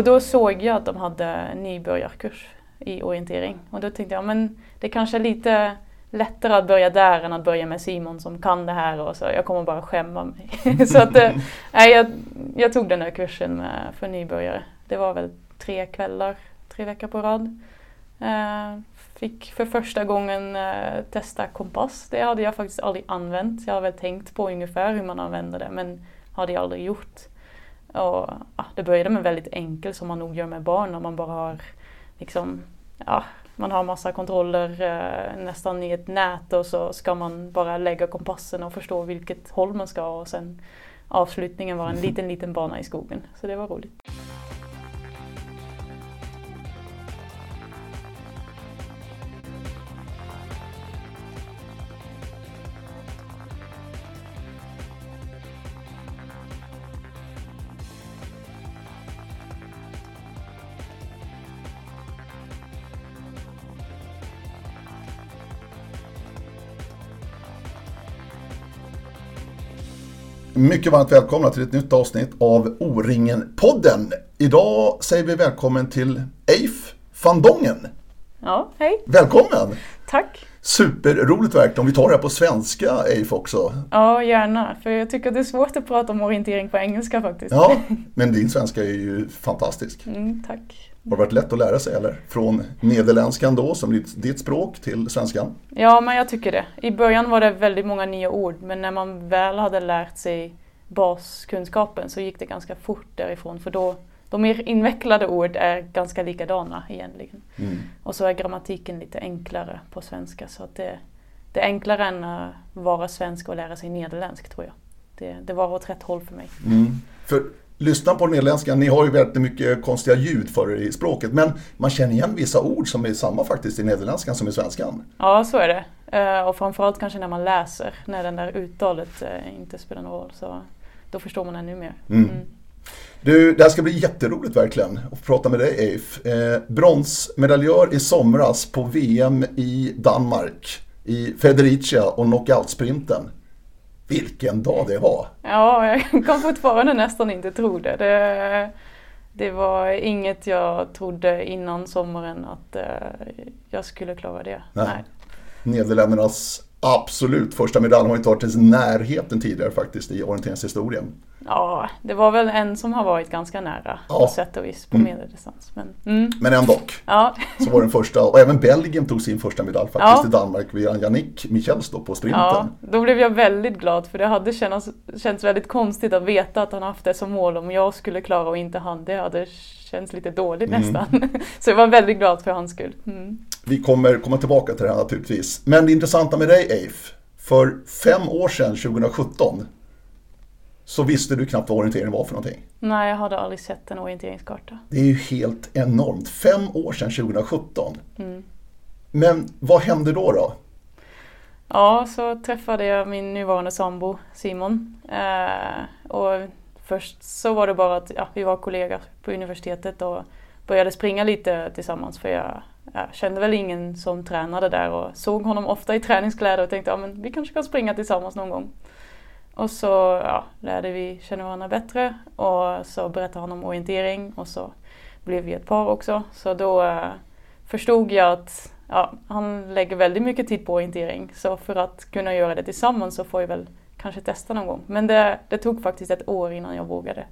Och då såg jag att de hade nybörjarkurs i orientering. Och då tänkte jag, men det kanske är lite lättare att börja där än att börja med Simon som kan det här och så. Jag kommer bara skämma mig. så att, eh, nej, jag, jag tog den här kursen med, för nybörjare. Det var väl tre kvällar, tre veckor på rad. Eh, fick för första gången eh, testa kompass. Det hade jag faktiskt aldrig använt. Jag har väl tänkt på ungefär hur man använder det men hade jag aldrig gjort. Och, ja, det började med väldigt enkelt som man nog gör med barn när man bara har liksom, ja, man har massa kontroller eh, nästan i ett nät och så ska man bara lägga kompassen och förstå vilket håll man ska och sen avslutningen var en liten, liten bana i skogen. Så det var roligt. Mycket varmt välkomna till ett nytt avsnitt av O-ringen-podden. Idag säger vi välkommen till Eif van Dongen. Ja, hej! Välkommen! Tack! Superroligt verkligen. Om vi tar det här på svenska, Eif också. Ja, gärna. För jag tycker det är svårt att prata om orientering på engelska faktiskt. Ja, men din svenska är ju fantastisk. Mm, tack. Har det varit lätt att lära sig eller? Från nederländskan då, som ditt, ditt språk, till svenskan? Ja, men jag tycker det. I början var det väldigt många nya ord, men när man väl hade lärt sig baskunskapen så gick det ganska fort därifrån. För då, de mer invecklade ord är ganska likadana egentligen. Mm. Och så är grammatiken lite enklare på svenska. Så att det, det är enklare än att vara svensk och lära sig nederländsk tror jag. Det, det var åt rätt håll för mig. Mm. För lyssna på nederländskan, ni har ju väldigt mycket konstiga ljud för er i språket, men man känner igen vissa ord som är samma faktiskt i nederländskan som i svenskan. Ja, så är det. Eh, Och framförallt kanske när man läser, när den där uttalet eh, inte spelar någon roll. Så då förstår man ännu mer. Mm. Du, det här ska bli jätteroligt verkligen att prata med dig Eif. Eh, bronsmedaljör i somras på VM i Danmark i Federicia och knockout-sprinten. Vilken dag det var! Ja, jag kan fortfarande nästan inte tro det. det. Det var inget jag trodde innan sommaren att eh, jag skulle klara det. Nej. Nej. Nederländernas absolut första medalj har inte varit i närheten tidigare faktiskt i orienteringshistorien. Ja, det var väl en som har varit ganska nära Ja. på sätt och vis på Mm. medeldistans. Men, mm, Men ändå, ja. så var den första, och även Belgien tog sin första medalj faktiskt Ja. i Danmark via Yannick Michels då på sprinten. ja, då blev jag väldigt glad för det hade känts, känts väldigt konstigt att veta att han haft det som mål om jag skulle klara och inte han. Det hade känts lite dåligt Mm. nästan. Så jag var väldigt glad för hans skull. Mm. Vi kommer komma tillbaka till det här naturligtvis. Men det intressanta med dig Eif, för fem år sedan, 2017, så visste du knappt vad orientering var för någonting. Nej, jag hade aldrig sett en orienteringskarta. Det är ju helt enormt. Fem år sedan 2017. Mm. Men vad hände då? då? Ja, så träffade jag min nuvarande sambo Simon. Eh, och först så var det bara att ja, vi var kollegor på universitetet och började springa lite tillsammans för jag, jag kände väl ingen som tränade där och såg honom ofta i träningskläder och tänkte ja, men vi kanske kan springa tillsammans någon gång. Och så ja, lärde vi känna varandra bättre och så berättade han om orientering och så blev vi ett par också. Så då eh, förstod jag att ja, han lägger väldigt mycket tid på orientering. Så för att kunna göra det tillsammans så får jag väl kanske testa någon gång. Men det, det tog faktiskt ett år innan jag vågade.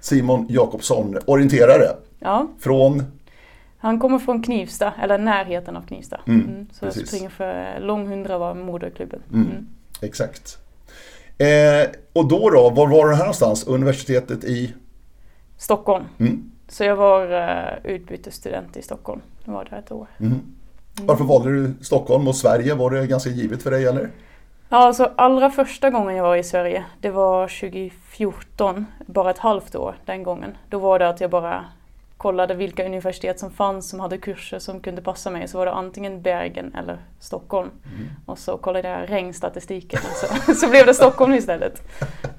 Simon Jakobsson, orienterare Ja, från han kommer från Knivsta, eller närheten av Knivsta. Mm, så jag precis. springer för Långhundra var moderklubben. Mm. Mm. Exakt. Eh, och då då, var var det här någonstans? Universitetet i? Stockholm. Mm. Så jag var uh, utbytesstudent i Stockholm. Jag var där ett år. Mm. Varför valde du Stockholm och Sverige? Var det ganska givet för dig eller? Ja, alltså allra första gången jag var i Sverige, det var 2014, bara ett halvt år den gången. Då var det att jag bara kollade vilka universitet som fanns som hade kurser som kunde passa mig. Så var det antingen Bergen eller Stockholm. Och så kollade jag regnstatistiken så, så blev det Stockholm istället.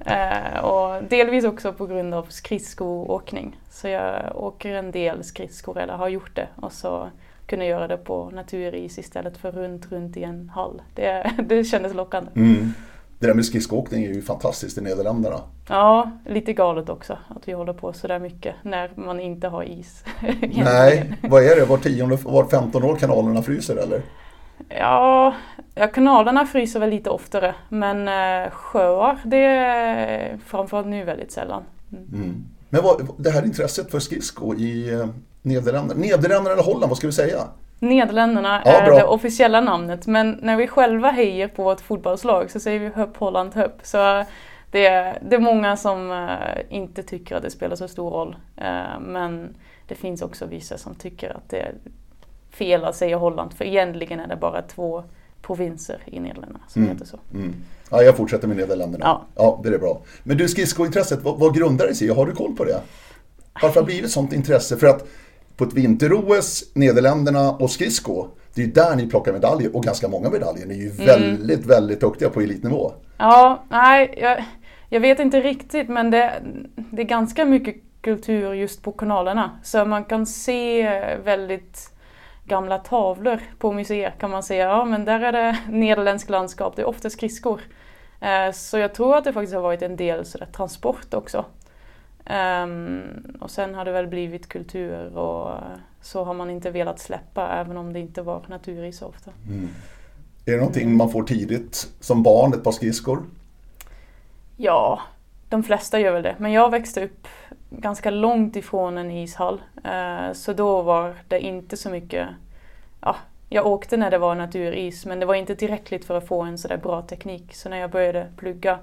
Eh, och delvis också på grund av skridskoåkning. Så jag åker en del skridskor, eller har gjort det. Och så kunna göra det på naturis istället för runt, runt i en hall. Det, det kändes lockande. Mm. Det där med skridskoåkning är ju fantastiskt i Nederländerna. Ja, lite galet också att vi håller på sådär mycket när man inte har is. Nej, vad är det? Var tionde, var femton år kanalerna fryser eller? Ja, ja, kanalerna fryser väl lite oftare men eh, sjöar det är framförallt nu väldigt sällan. Mm. Mm. Men vad, det här intresset för skridsko i eh, Nederländerna, Nederländerna eller Holland, vad ska vi säga? Nederländerna ja, är bra. det officiella namnet men när vi själva hejar på vårt fotbollslag så säger vi Höpp Holland Höpp. Så det är, det är många som uh, inte tycker att det spelar så stor roll. Uh, men det finns också vissa som tycker att det är fel att säga Holland för egentligen är det bara två provinser i Nederländerna som mm. heter så. Mm. Ja, jag fortsätter med Nederländerna. Ja. ja, det är bra. Men du, skridskointresset, vad, vad grundar det sig i? Har du koll på det? Varför har det blivit sånt intresse? För att på ett vinter-OS, Nederländerna och skridsko, det är ju där ni plockar medaljer och ganska många medaljer. Ni är ju mm. väldigt, väldigt duktiga på elitnivå. Ja, nej, jag, jag vet inte riktigt men det, det är ganska mycket kultur just på kanalerna. Så man kan se väldigt gamla tavlor på museer kan man säga. Ja, men där är det nederländsk landskap, det är ofta skridskor. Eh, så jag tror att det faktiskt har varit en del sådär, transport också. Um, och sen har det väl blivit kultur och så har man inte velat släppa även om det inte var naturis så ofta. Mm. Är det någonting man får tidigt som barn, ett par skridskor? Ja, de flesta gör väl det. Men jag växte upp ganska långt ifrån en ishall. Uh, så då var det inte så mycket, ja, jag åkte när det var naturis men det var inte tillräckligt för att få en sådär bra teknik. Så när jag började plugga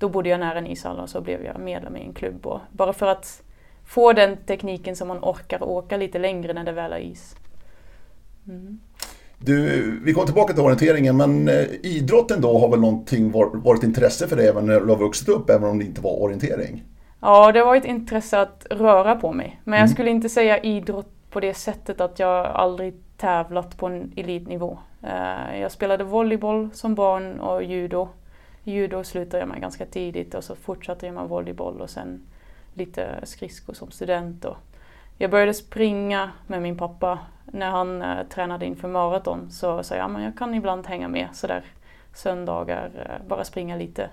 då bodde jag nära en ishall och så blev jag medlem i en klubb. Och bara för att få den tekniken som man orkar åka lite längre när det väl är is. Mm. Du, vi kommer tillbaka till orienteringen, men eh, idrotten då har väl någonting varit intresse för dig även när du har vuxit upp, även om det inte var orientering? Ja, det har varit intresse att röra på mig. Men jag mm. skulle inte säga idrott på det sättet att jag aldrig tävlat på en elitnivå. Eh, jag spelade volleyboll som barn och judo judo slutade jag med ganska tidigt och så fortsatte jag med volleyboll och sen lite skridskor som student. Och jag började springa med min pappa. När han eh, tränade inför maraton så sa jag att jag kan ibland hänga med sådär söndagar, eh, bara springa lite.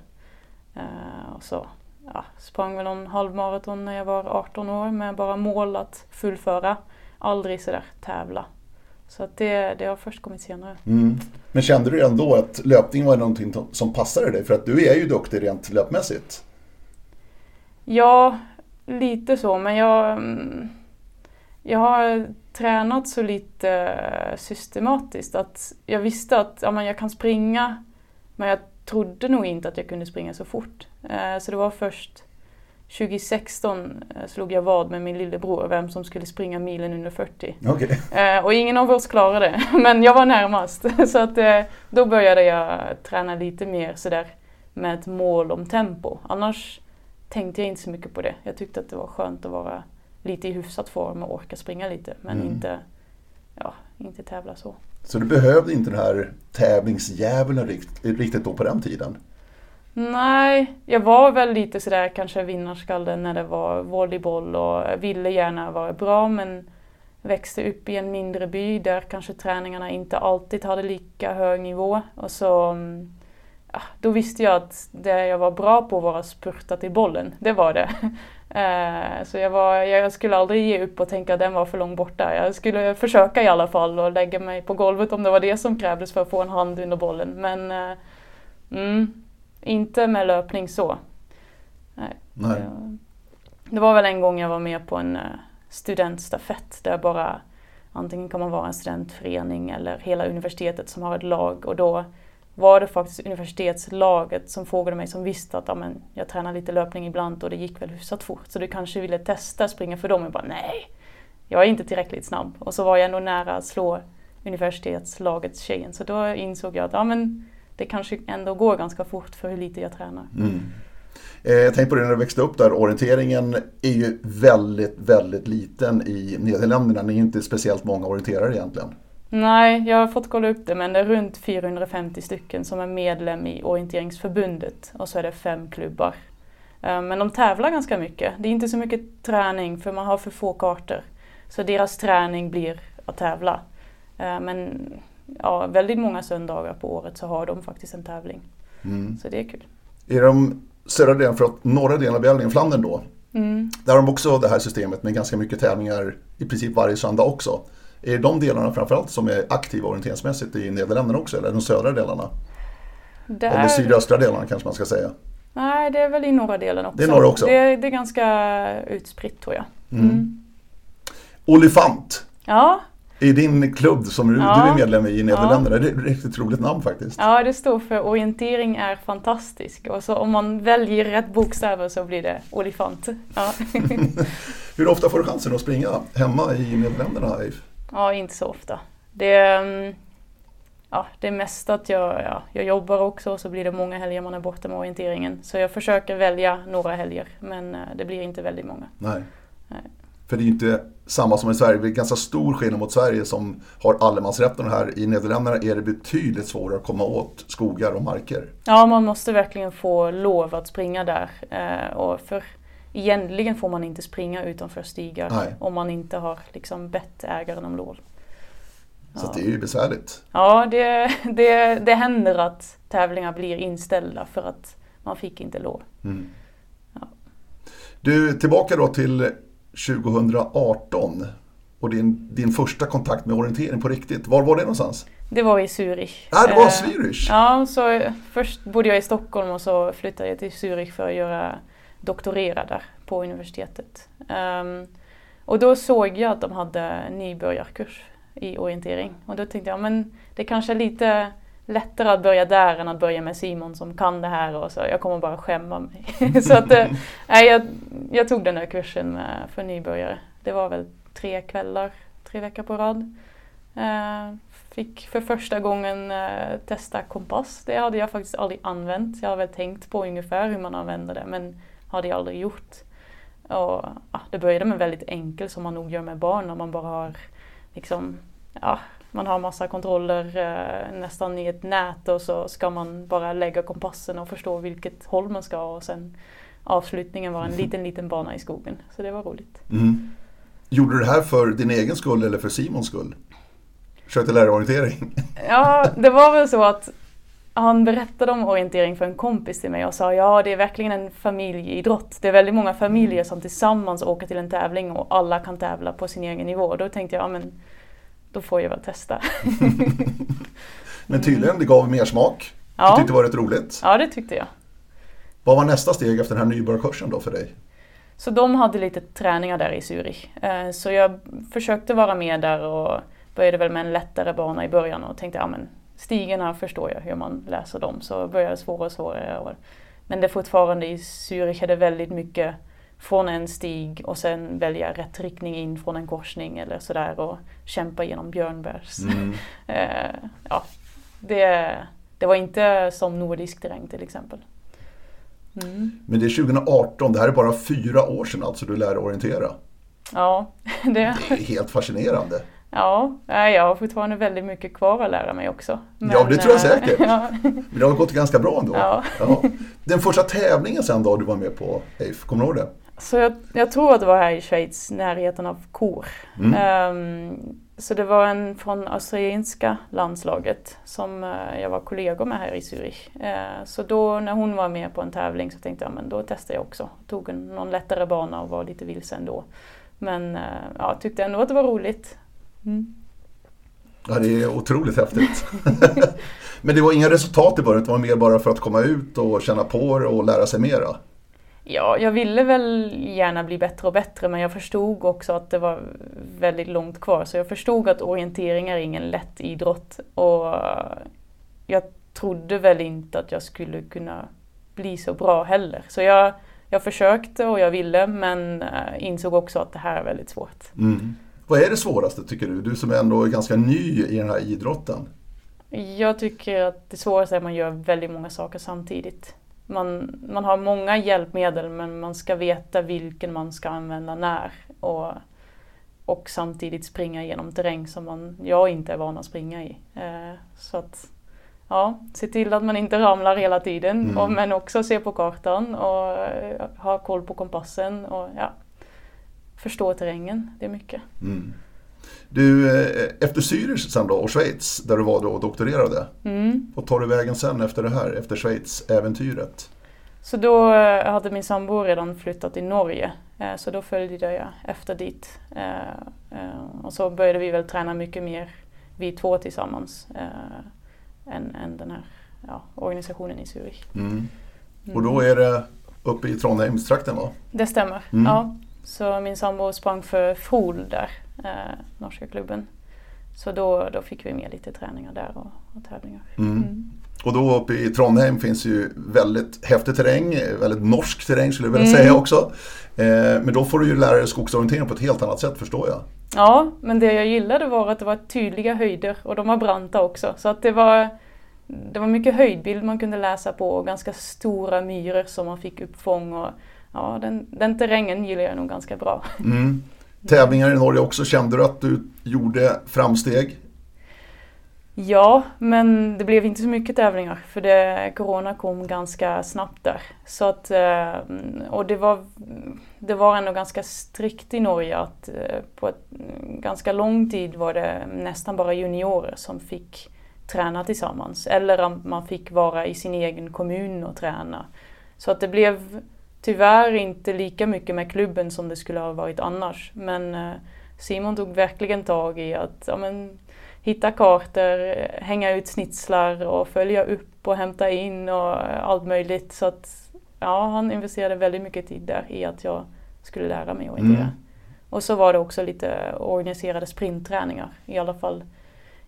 Eh, och så ja, sprang väl någon halvmaraton när jag var 18 år med bara mål att fullföra. Aldrig sådär tävla. Så att det, det har först kommit senare. Mm. Men kände du redan då att löpning var någonting som passade dig? För att du är ju duktig rent löpmässigt. Ja, lite så. Men jag, mm, jag har tränat så lite systematiskt att jag visste att ja, men jag kan springa men jag trodde nog inte att jag kunde springa så fort. Eh, så det var först 2016 eh, slog jag vad med min lillebror vem som skulle springa milen under 40. Okay. Eh, och ingen av oss klarade det, men jag var närmast. Så att, eh, då började jag träna lite mer sådär med ett mål om tempo. Annars tänkte jag inte så mycket på det. Jag tyckte att det var skönt att vara lite i hyfsat form och orka springa lite, men mm. inte, ja, inte tävla så. Så du behövde inte den här tävlingsdjävulen riktigt då på den tiden? Nej, jag var väl lite sådär kanske vinnarskalle när det var volleyboll och ville gärna vara bra men växte upp i en mindre by där kanske träningarna inte alltid hade lika hög nivå. Och så, ja, då visste jag att det jag var bra på var att spurta till bollen. Det var det. Eh, så jag, var, jag skulle aldrig ge upp och tänka att den var för långt borta. Jag skulle försöka i alla fall och lägga mig på golvet om det var det som krävdes för att få en hand under bollen. Men eh, mm, inte med löpning så. Nej. Nej. Det var väl en gång jag var med på en eh, studentstafett där bara antingen kan man vara en studentförening eller hela universitetet som har ett lag och då var det faktiskt universitetslaget som frågade mig som visste att ja, men, jag tränar lite löpning ibland och det gick väl hyfsat fort så du kanske ville testa springa för dem. Jag bara nej, jag är inte tillräckligt snabb. Och så var jag ändå nära att slå universitetslagets tjejen så då insåg jag att ja, men, det kanske ändå går ganska fort för hur lite jag tränar. Mm. Eh, jag tänkte på det när du växte upp där, orienteringen är ju väldigt, väldigt liten i Nederländerna. Ni är inte speciellt många orienterare egentligen. Nej, jag har fått kolla upp det men det är runt 450 stycken som är medlem i orienteringsförbundet och så är det fem klubbar. Eh, men de tävlar ganska mycket. Det är inte så mycket träning för man har för få kartor. Så deras träning blir att tävla. Eh, men ja, väldigt många söndagar på året så har de faktiskt en tävling. Mm. Så det är kul. I de södra delen, för att norra delen av Belgien, Flandern då, Mm. där har de också det här systemet med ganska mycket tävlingar i princip varje söndag också. Är det de delarna framförallt som är aktiva orienteringsmässigt i Nederländerna också, eller de södra delarna? Där... Eller sydöstra delarna kanske man ska säga. Nej, det är väl i norra delen också. Det är norra också. Det, är- det är ganska utspritt tror jag. Mm. Olifant Ja, i din klubb som du, Ja. du är medlem i i Nederländerna. Det är ett riktigt roligt namn faktiskt. ja, det står för orientering är fantastisk. Och så om man väljer rätt bokstäver så blir det olifant. Ja, Hur ofta får du chansen att springa hemma i Nederländerna? Ja inte så ofta. Det, mm, ja, det är mest att jag, ja, jag jobbar också och så blir det många helger man är borta med orienteringen. Så jag försöker välja några helger men eh, det blir inte väldigt många. Nej. Nej. För det är ju inte samma som i Sverige. Det är ganska stor skillnad mot Sverige som har allemansrätten. Och här i Nederländerna är det betydligt svårare att komma åt skogar och marker. Ja, man måste verkligen få lov att springa där. Eh, och för egentligen får man inte springa utanför stigar Nej. om man inte har liksom bett ägaren om lov. Så Ja. att det är ju besvärligt. Ja, det, det, det händer att tävlingar blir inställda för att man fick inte lov. Mm. Ja. Du, tillbaka då till 2018 och din, din första kontakt med orientering på riktigt. Var var det någonstans? Det var i Zürich. Ah, det var Eh, Zürich? Ja, så först bodde jag i Stockholm och så flyttade jag till Zürich för att göra doktorera där på universitetet. Ehm, och då såg jag att de hade nybörjarkurs i orientering. Och då tänkte jag, men det kanske är lite lättare att börja där än att börja med Simon som kan det här och så. Jag kommer bara skämma mig. så att, eh, nej, jag, jag tog den här kursen med, för nybörjare. Det var väl tre kvällar, tre veckor på rad. Eh, fick för första gången eh, testa kompass. Det hade jag faktiskt aldrig använt. Jag har väl tänkt på ungefär hur man använder det men hade jag aldrig gjort. Och, ja, det började med väldigt enkelt som man nog gör med barn när man bara har liksom, ja, man har massa kontroller eh, nästan i ett nät och så ska man bara lägga kompassen och förstå vilket håll man ska och sen avslutningen var en liten, liten bana i skogen. Så det var roligt. Mm. Gjorde du det här för din egen skull eller för Simons skull? Försökte lära dig orientering? Ja, det var väl så att han berättade om orientering för en kompis till mig och sa ja, det är verkligen en familjeidrott. Det är väldigt många familjer som tillsammans åker till en tävling och alla kan tävla på sin egen nivå. Då tänkte jag, ja men då får jag väl testa. Men tydligen, det gav mer smak. Du Ja, tyckte det var rätt roligt. ja det tyckte jag. Vad var nästa steg efter den här nybörjarkursen då för dig? Så de hade lite träningar där i Zürich. Eh, Så jag försökte vara med där och började väl med en lättare bana i början och tänkte, ja men stigarna förstår jag hur man läser dem. Så började det svårare och svårare. Men det fortfarande i Zürich är det väldigt mycket från en stig och sen välja rätt riktning in från en korsning eller sådär och kämpa genom björnbärs. Mm. Eh, ja, det, det var inte som nordisk terräng till exempel. Mm. Men det är 2018, det här är bara fyra år sedan alltså du lärde orientera. Ja, det, Det är helt fascinerande. Ja, jag har fortfarande väldigt mycket kvar att lära mig också. Ja, det tror jag eh, säkert. Ja, Men det har gått ganska bra ändå. ja. Ja. Den första tävlingen sen då du var med på, Eif, kommer du ihåg det? Så jag, jag tror att det var här i Schweiz, närheten av Chur. Mm. Ehm, så det var en från australienska landslaget som eh, jag var kollegor med här i Zürich. Eh, så då när hon var med på en tävling så tänkte jag men då testar jag också. Tog en, någon lättare bana och var lite vilse ändå. Men eh, ja, tyckte ändå att det var roligt. Mm. Ja, det är otroligt häftigt. Men det var inga resultat i början, det var mer bara för att komma ut och känna på det och lära sig mera. Ja, jag ville väl gärna bli bättre och bättre men jag förstod också att det var väldigt långt kvar. Så jag förstod att orientering är ingen lätt idrott. Och jag trodde väl inte att jag skulle kunna bli så bra heller. Så jag, jag försökte och jag ville men eh, insåg också att det här är väldigt svårt. Mm. Vad är det svåraste tycker du? Du som ändå är ganska ny i den här idrotten. Jag tycker att det svåraste är att man gör väldigt många saker samtidigt. Man, man har många hjälpmedel men man ska veta vilken man ska använda när. Och, och samtidigt springa genom terräng som man, jag inte är van att springa i. Eh, så att ja, se till att man inte ramlar hela tiden Mm. och, men också se på kartan och eh, ha koll på kompassen och ja, förstå terrängen. Det är mycket. Mm. Du, eh, efter Zürich sen då och Schweiz där du var då och doktorerade. Mm. Vad tar du vägen sen efter det här, efter Schweiz-äventyret? Så då eh, hade min sambo redan flyttat till Norge. Eh, Så då följde jag efter dit. Och så började vi väl träna mycket mer, vi två tillsammans, än, än den här ja, organisationen i Zürich. Mm. Mm. Och då är det uppe i Trondheimstrakten va? Det stämmer, Mm. ja. Så min sambo sprang för Frol där, eh, norska klubben. Så då, då fick vi med lite träningar där och, och tävlingar. Mm. Mm. Och då uppe i Trondheim finns ju väldigt häftig terräng, väldigt norsk terräng skulle jag vilja Mm. säga också. Eh, men då får du ju lära dig skogsorientering på ett helt annat sätt förstår jag. Ja, men det jag gillade var att det var tydliga höjder och de var branta också. Så att det var, det var mycket höjdbild man kunde läsa på och ganska stora myror som man fick uppfång. Och, ja, den, den terrängen gillar jag nog ganska bra. Mm. Tävlingar i Norge också, kände du att du gjorde framsteg? Ja, men det blev inte så mycket tävlingar för det, Corona kom ganska snabbt där. Så att, eh, och det var, det var ändå ganska strikt i Norge att eh, på ett, ganska lång tid var det nästan bara juniorer som fick träna tillsammans. Eller man fick vara i sin egen kommun och träna. Så att det blev tyvärr inte lika mycket med klubben som det skulle ha varit annars. Men eh, Simon tog verkligen tag i att ja, men, hitta kartor, hänga ut snitslar och följa upp och hämta in och allt möjligt. Så att ja, han investerade väldigt mycket tid där i att jag skulle lära mig orientera. Mm. Och så var det också lite organiserade sprintträningar i alla fall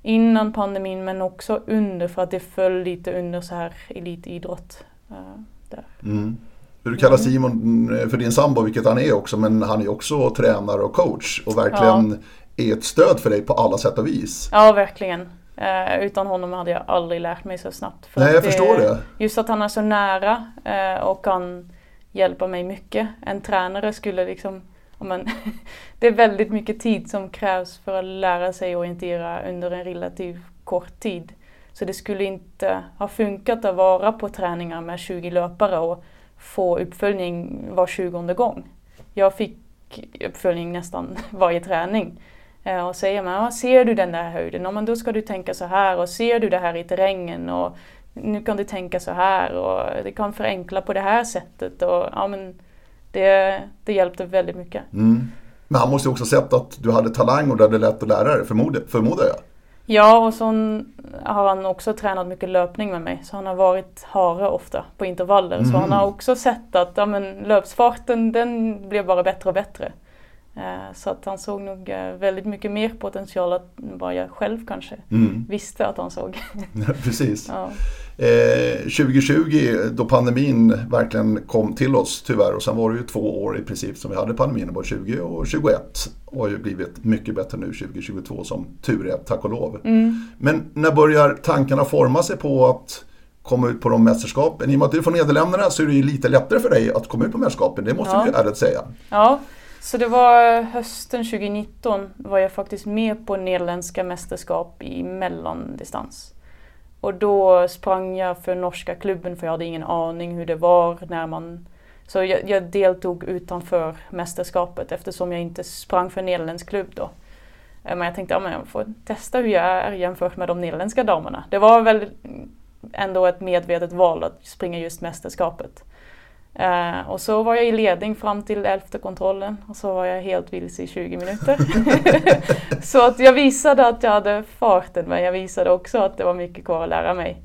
innan pandemin men också under för att det föll lite under så här elitidrott. eh, där. Mm. Du kallar Simon eh, för din sambo, vilket han är också, men han är också tränare och coach och verkligen är ett stöd för dig på alla sätt och vis. Ja, verkligen. Eh, utan honom hade jag aldrig lärt mig så snabbt. För Nej, jag förstår det. Just att han är så nära eh, och kan hjälpa mig mycket. En tränare skulle liksom, ja, men, det är väldigt mycket tid som krävs för att lära sig orientera under en relativt kort tid. Så det skulle inte ha funkat att vara på träningar med 20 löpare och få uppföljning var 20 gång. Jag fick uppföljning nästan varje träning. Eh, och säger man, ja, ser du den där höjden? Ja, men då ska du tänka så här och ser du det här i terrängen? Och nu kan du tänka så här och det kan förenkla på det här sättet. Och, ja, men det, det hjälpte väldigt mycket. Mm. Men han måste ju också ha sett att du hade talang och du hade lätt att lära dig, förmodar jag. Ja, och så har han också tränat mycket löpning med mig. Så han har varit hare ofta på intervaller. Så Mhm. han har också sett att ja, men, löpsfarten den blev bara bättre och bättre. Eh, Så att han såg nog eh, väldigt mycket mer potential än vad jag själv kanske Mm. visste att han såg. Precis. Ja. Eh, 2020 då pandemin verkligen kom till oss tyvärr och sen var det ju två år i princip som vi hade pandemin, både 20 och 21 och har ju blivit mycket bättre nu 2022 som tur är, tack och lov. Mm. Men när börjar tankarna forma sig på att komma ut på de mästerskapen? I och med att du är från Nederländerna så är det ju lite lättare för dig att komma ut på mästerskapen, det måste Ja. vi ju ärligt säga. ja, så det var hösten 2019 var jag faktiskt med på nederländska mästerskap i mellandistans. Och då sprang jag för norska klubben för jag hade ingen aning hur det var när man... Så jag, jag deltog utanför mästerskapet eftersom jag inte sprang för en nederländsk klubb då. Eh, men jag tänkte att ja, jag får testa hur jag är jämfört med de nederländska damerna. Det var väl ändå ett medvetet val att springa just mästerskapet. Eh, och så var jag i ledning fram till elfte kontrollen och så var jag helt vilse i 20 minuter. så att jag visade att jag hade farten men jag visade också att det var mycket kvar att lära mig.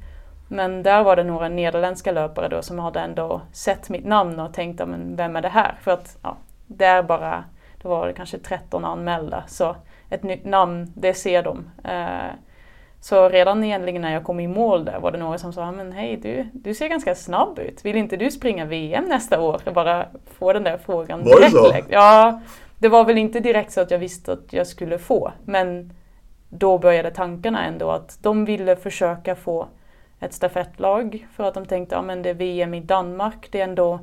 Men där var det några nederländska löpare då som hade ändå sett mitt namn och tänkt, "Ja, men vem är det här? För att ja, det är bara, det var kanske 13 anmälda så ett nytt namn, det ser de. Eh, så redan egentligen när jag kom i mål där var det några som sa, men hej du, du ser ganska snabb ut. Vill inte du springa VM nästa år? Jag bara få den där frågan Var det direkt. så? direkt. Ja, det var väl inte direkt så att jag visste att jag skulle få. Men då började tankarna ändå att de ville försöka få ett stafettlag för att de tänkte, ja men det är VM i Danmark, det är ändå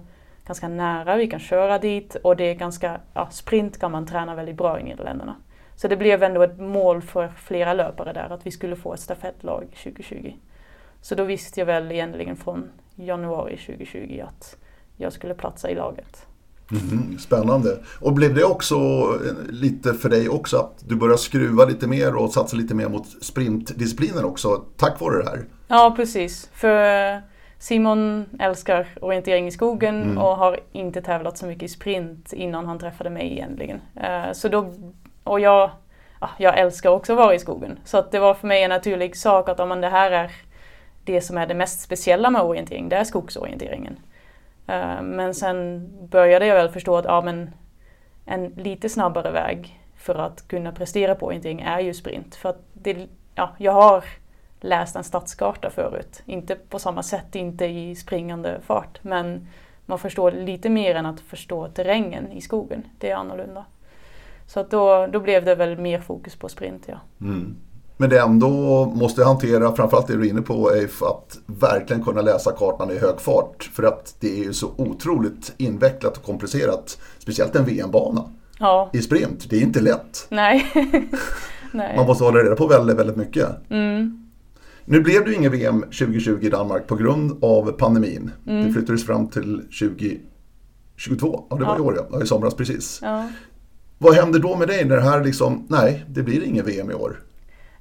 ganska nära, vi kan köra dit och det är ganska, ja sprint kan man träna väldigt bra i Nederländerna. Så det blev ändå ett mål för flera löpare där att vi skulle få ett stafettlag 2020. Så då visste jag väl egentligen från januari 2020 att jag skulle platsa i laget. Mm, spännande. Och blev det också lite för dig också att du började skruva lite mer och satsa lite mer mot sprintdisciplinen också tack vare det här? Ja, precis. För Simon älskar orientering i skogen mm. och har inte tävlat så mycket i sprint innan han träffade mig egentligen. Uh, så då, och jag, ja, jag älskar också att vara i skogen. Så att det var för mig en naturlig sak att om det här är det som är det mest speciella med orientering, det är skogsorienteringen. Eh, men sen började jag väl förstå att ja, men en lite snabbare väg för att kunna prestera på orientering är ju sprint. För att det, ja, jag har läst en stadskarta förut. Inte på samma sätt, inte i springande fart. Men man förstår lite mer än att förstå terrängen i skogen. Det är annorlunda. Så att då, då blev det väl mer fokus på sprint, ja. Mm. Men det ändå måste hantera, framförallt det du är inne på Eif, att verkligen kunna läsa kartan i hög fart. För att det är ju så otroligt invecklat och komplicerat. Speciellt en VM-bana. Ja. I sprint, det är inte lätt. Nej. Nej. Man måste hålla reda på väldigt, väldigt mycket. Mm. Nu blev det ju ingen VM 2020 i Danmark på grund av pandemin. Mm. Det flyttades fram till 2022. Ja, det var ja. i år ja. I somras precis. Ja. Vad händer då med dig när det här liksom, nej, det blir ingen VM i år?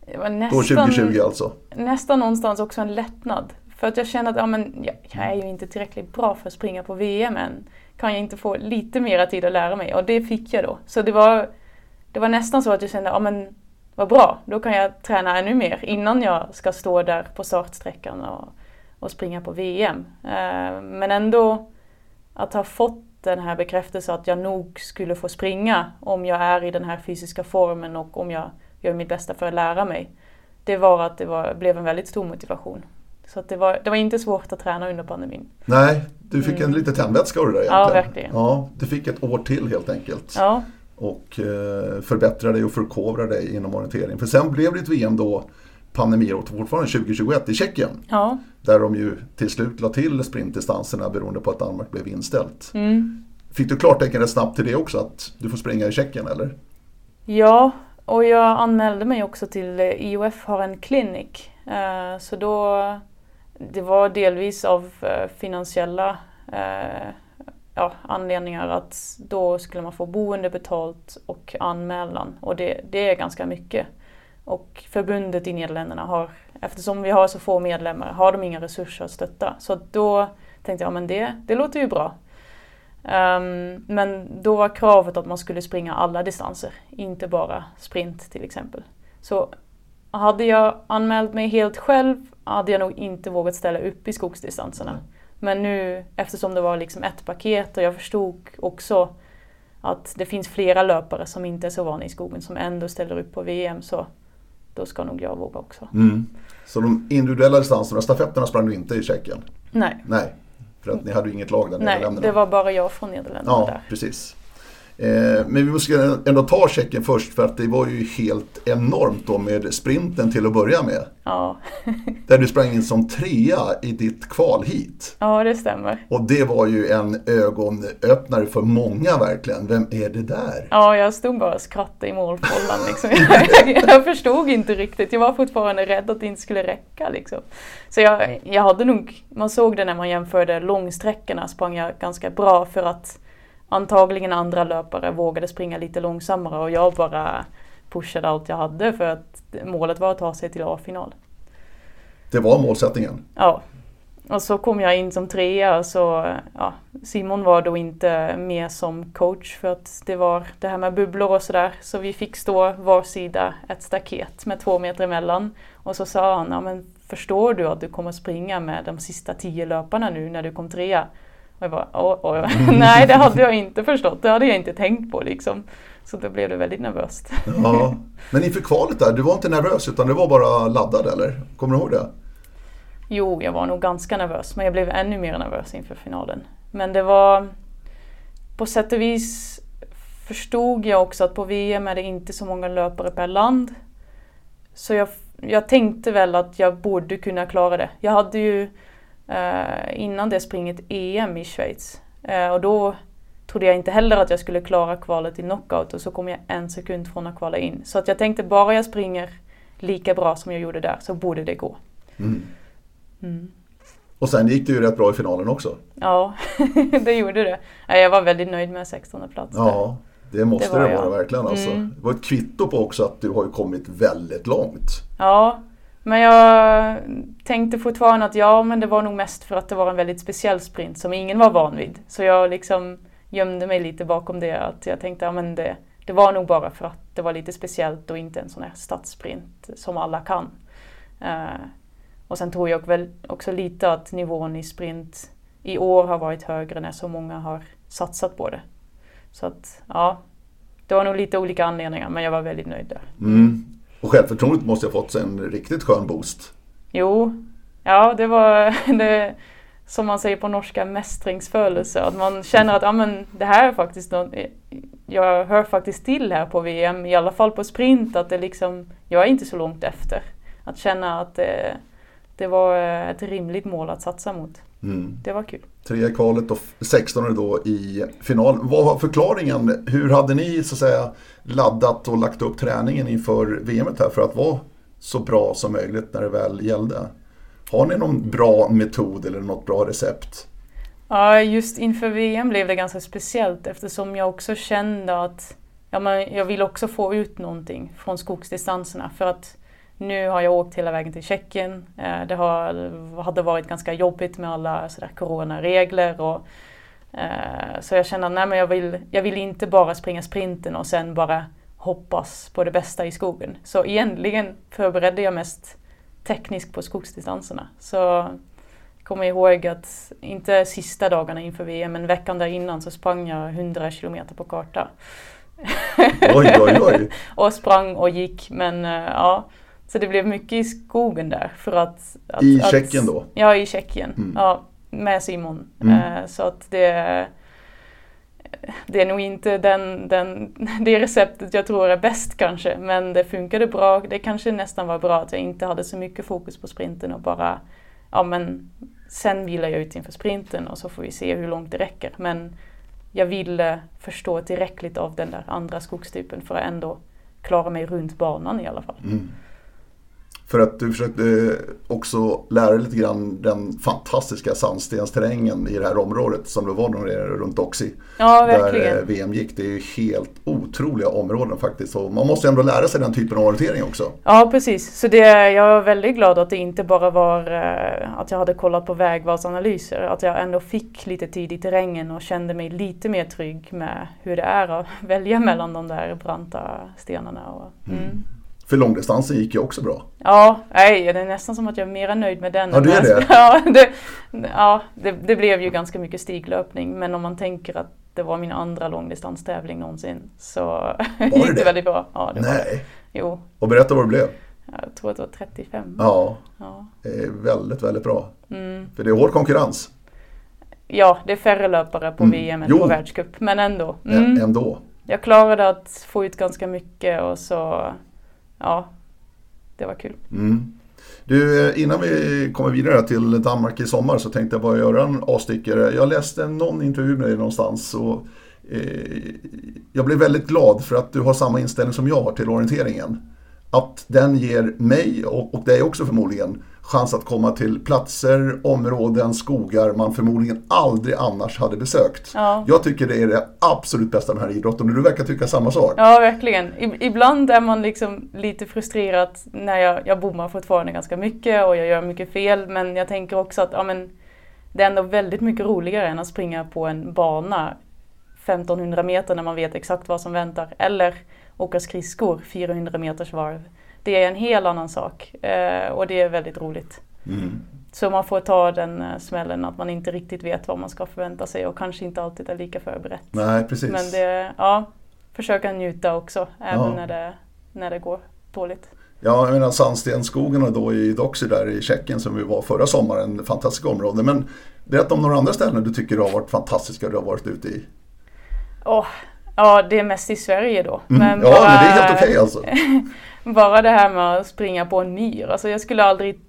Det var nästan, då 2020 alltså? Nästan någonstans också en lättnad. För att jag känner att ja, men, jag, jag är ju inte tillräckligt bra för att springa på VM än. Kan jag inte få lite mera tid att lära mig? Och det fick jag då. Så det var, det var nästan så att jag kände, ja men vad bra, då kan jag träna ännu mer innan jag ska stå där på startsträckan och, och springa på VM. Eh, men ändå att ha fått den här bekräftelsen att jag nog skulle få springa om jag är i den här fysiska formen och om jag gör mitt bästa för att lära mig. Det var att det var, blev en väldigt stor motivation. Så det, var, det var inte svårt att träna under pandemin. Nej, du fick mm. en lite tändvätska av det där egentligen. Ja, verkligen. Ja, du fick ett år till helt enkelt. Ja och eh, förbättra dig och förkovra dig inom orientering. För sen blev det ett VM då pandemiåret fortfarande 2021 i Tjeckien. Ja. Där de ju till slut la till sprintdistanserna beroende på att Danmark blev inställt. Mm. Fick du klartecken rätt snabbt till det också att du får springa i Tjeckien eller? Ja, och jag anmälde mig också till IOF har en klinik. Eh, så då, det var delvis av eh, finansiella ja, anledningar att då skulle man få boende betalt och anmälan och det, det är ganska mycket. Och förbundet i Nederländerna har, eftersom vi har så få medlemmar, har de inga resurser att stötta. Så då tänkte jag, men det, det låter ju bra. Um, men då var kravet att man skulle springa alla distanser, inte bara sprint till exempel. Så hade jag anmält mig helt själv hade jag nog inte vågat ställa upp i skogsdistanserna. Men nu eftersom det var liksom ett paket och jag förstod också att det finns flera löpare som inte är så vana i skogen som ändå ställer upp på VM så då ska nog jag våga också. Mm. Så de individuella distanserna, stafetterna sprang du inte i Tjeckien? Nej. Nej, för att ni hade ju inget lag där Nej, det var bara jag från Nederländerna ja, där. Precis. Eh, men vi måste ändå ta Tjeckien först för att det var ju helt enormt då med sprinten till att börja med. Ja. där du sprang in som trea i ditt kval hit. Ja, det stämmer. Och det var ju en ögonöppnare för många verkligen. Vem är det där? Ja, jag stod bara och skrattade i målfållan. Liksom. jag, jag förstod inte riktigt. Jag var fortfarande rädd att det inte skulle räcka. Liksom. Så jag, jag hade nog, man såg det när man jämförde långsträckorna sprang jag ganska bra för att antagligen andra löpare vågade springa lite långsammare och jag bara pushade allt jag hade för att målet var att ta sig till A-final. Det var målsättningen? Ja. Och så kom jag in som trea och så, ja, Simon var då inte med som coach för att det var det här med bubblor och sådär. Så vi fick stå var sida ett staket med två meter emellan. Och så sa han, ja men förstår du att du kommer springa med de sista tio löparna nu när du kom trea? Och jag bara, åh, åh. nej det hade jag inte förstått, det hade jag inte tänkt på liksom. Så då blev det väldigt nervöst. Ja. Men inför kvalet där, du var inte nervös utan du var bara laddad eller? Kommer du ihåg det? Jo, jag var nog ganska nervös men jag blev ännu mer nervös inför finalen. Men det var på sätt och vis förstod jag också att på VM är det inte så många löpare per land. Så jag, jag tänkte väl att jag borde kunna klara det. Jag hade ju innan det springit EM i Schweiz. Eh, och då trodde jag inte heller att jag skulle klara kvalet i knockout och så kom jag en sekund från att kvala in. Så att jag tänkte bara jag springer lika bra som jag gjorde där så borde det gå. Mm. Mm. Och sen gick det ju rätt bra i finalen också. Ja, det gjorde det. Jag var väldigt nöjd med 16 plats. Ja, det måste det, det vara jag. verkligen. Alltså. Mm. Det var ett kvitto på också att du har kommit väldigt långt. Ja, men jag tänkte fortfarande att ja, men det var nog mest för att det var en väldigt speciell sprint som ingen var van vid. Så jag liksom gömde mig lite bakom det. Att jag tänkte att ja, det, det var nog bara för att det var lite speciellt och inte en sån här stadssprint som alla kan. Uh, och sen tror jag väl också lite att nivån i sprint i år har varit högre när så många har satsat på det. Så att ja, det var nog lite olika anledningar men jag var väldigt nöjd där. Mm. Och självförtroendet måste ha fått sig en riktigt skön boost. Jo, ja det var det, som man säger på norska mästringsfödelse. Att man känner att ja, men det här är faktiskt något, jag hör faktiskt till här på VM, i alla fall på sprint, att det liksom, jag är inte så långt efter. Att känna att det, det var ett rimligt mål att satsa mot. Mm. Det var kul. Tre i kvalet och 16 då i final. Vad var förklaringen? Hur hade ni så att säga laddat och lagt upp träningen inför VM här för att vara så bra som möjligt när det väl gällde? Har ni någon bra metod eller något bra recept? Ja, just inför VM blev det ganska speciellt eftersom jag också kände att ja, men jag vill också få ut någonting från skogsdistanserna. För att nu har jag åkt hela vägen till Tjeckien. Det har, hade varit ganska jobbigt med alla sådär coronaregler. Och, eh, så jag kände att nej, men jag, vill, jag vill inte bara springa sprinten och sen bara hoppas på det bästa i skogen. Så egentligen förberedde jag mest tekniskt på skogsdistanserna. Så jag kommer ihåg att, inte sista dagarna inför VM, men veckan där innan så sprang jag 100 kilometer på karta. Oj, oj, oj. och sprang och gick, men ja. Så det blev mycket i skogen där. För att, att I att, Tjeckien då? Ja, i Tjeckien. Mm. Ja, med Simon. Mm. Eh, så att det, det är nog inte den, den, det receptet jag tror är bäst kanske. Men det funkade bra. Det kanske nästan var bra att jag inte hade så mycket fokus på sprinten och bara, ja men sen vilar jag ut inför sprinten och så får vi se hur långt det räcker. Men jag ville förstå tillräckligt av den där andra skogstypen för att ändå klara mig runt banan i alla fall. Mm. För att du försökte också lära dig lite grann den fantastiska sandstensterrängen i det här området som det var nere runt Oxy. Ja, där verkligen. eh, VM gick. Det är ju helt otroliga områden faktiskt. Och man måste ändå lära sig den typen av orientering också. Ja, precis. Så det, jag är väldigt glad att det inte bara var eh, att jag hade kollat på vägvalsanalyser. Att jag ändå fick lite tid i terrängen och kände mig lite mer trygg med hur det är att välja mellan de där branta stenarna. Och, mm. För långdistansen gick ju också bra. Ja, nej, det är nästan som att jag är mer nöjd med den. Ja, du är det? Ja, det, ja det, det, blev ju ganska mycket stiglöpning. Men om man tänker att det var min andra långdistanstävling någonsin så gick det, det väldigt bra. Ja, det Var det. Nej. Jo, Och berätta vad det blev. jag tror att det var 35. Ja, Ja, det är väldigt, väldigt bra. mm. För det är hård konkurrens. ja det är färre löpare på Mm. VM än Jo. på världscup. Men ändå. Mm. Ändå. Jag klarade att få ut ganska mycket och så, ja, det var kul. Mm. Du, eh, innan vi kommer vidare till Danmark i sommar så tänkte jag bara göra en avstickare. Jag läste någon intervju med dig någonstans och eh, jag blev väldigt glad för att du har samma inställning som jag har till orienteringen. Att den ger mig och, och dig också förmodligen chans att komma till platser, områden, skogar man förmodligen aldrig annars hade besökt. Ja. Jag tycker det är det absolut bästa med den här idrotten och du verkar tycka samma sak. Ja, verkligen. Ibland är man liksom lite frustrerad när jag, jag bommar fortfarande ganska mycket och jag gör mycket fel. Men jag tänker också att ja, men, det är ändå väldigt mycket roligare än att springa på en bana 1500 meter när man vet exakt vad som väntar. Eller åka skridskor 400 meters varv. Det är en helt annan sak eh, och det är väldigt roligt. Mm. Så man får ta den eh, smällen att man inte riktigt vet vad man ska förvänta sig och kanske inte alltid är lika förberett. Nej, precis. Men det, ja, försöka njuta också, även Ja. när, det, när det går dåligt. Ja, jag menar sandstenskogarna då i Doxy där i Tjeckien som vi var förra sommaren, fantastiska områden. Men berätta om några andra ställen du tycker har varit fantastiska du har varit ute i. Åh, ja, det är mest i Sverige då. Mm. ja, men det är helt okej alltså. Bara det här med att springa på en myr. Alltså jag skulle aldrig...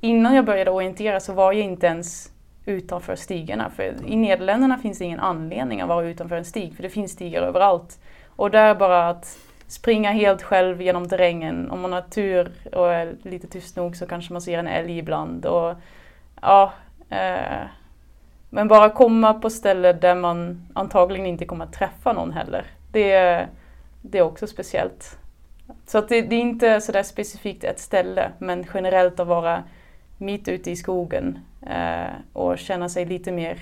Innan jag började orientera så var jag inte ens utanför stigarna. För i Nederländerna finns det ingen anledning att vara utanför en stig, för det finns stigar överallt. Och där bara att springa helt själv genom terrängen. Om man har tur och är lite tyst nog så kanske man ser en älg ibland. Och, ja, Eh, men bara komma på ställen där man antagligen inte kommer att träffa någon heller. Det, det är också speciellt. Så det, det är inte sådär specifikt ett ställe, men generellt att vara mitt ute i skogen eh, och känna sig lite mer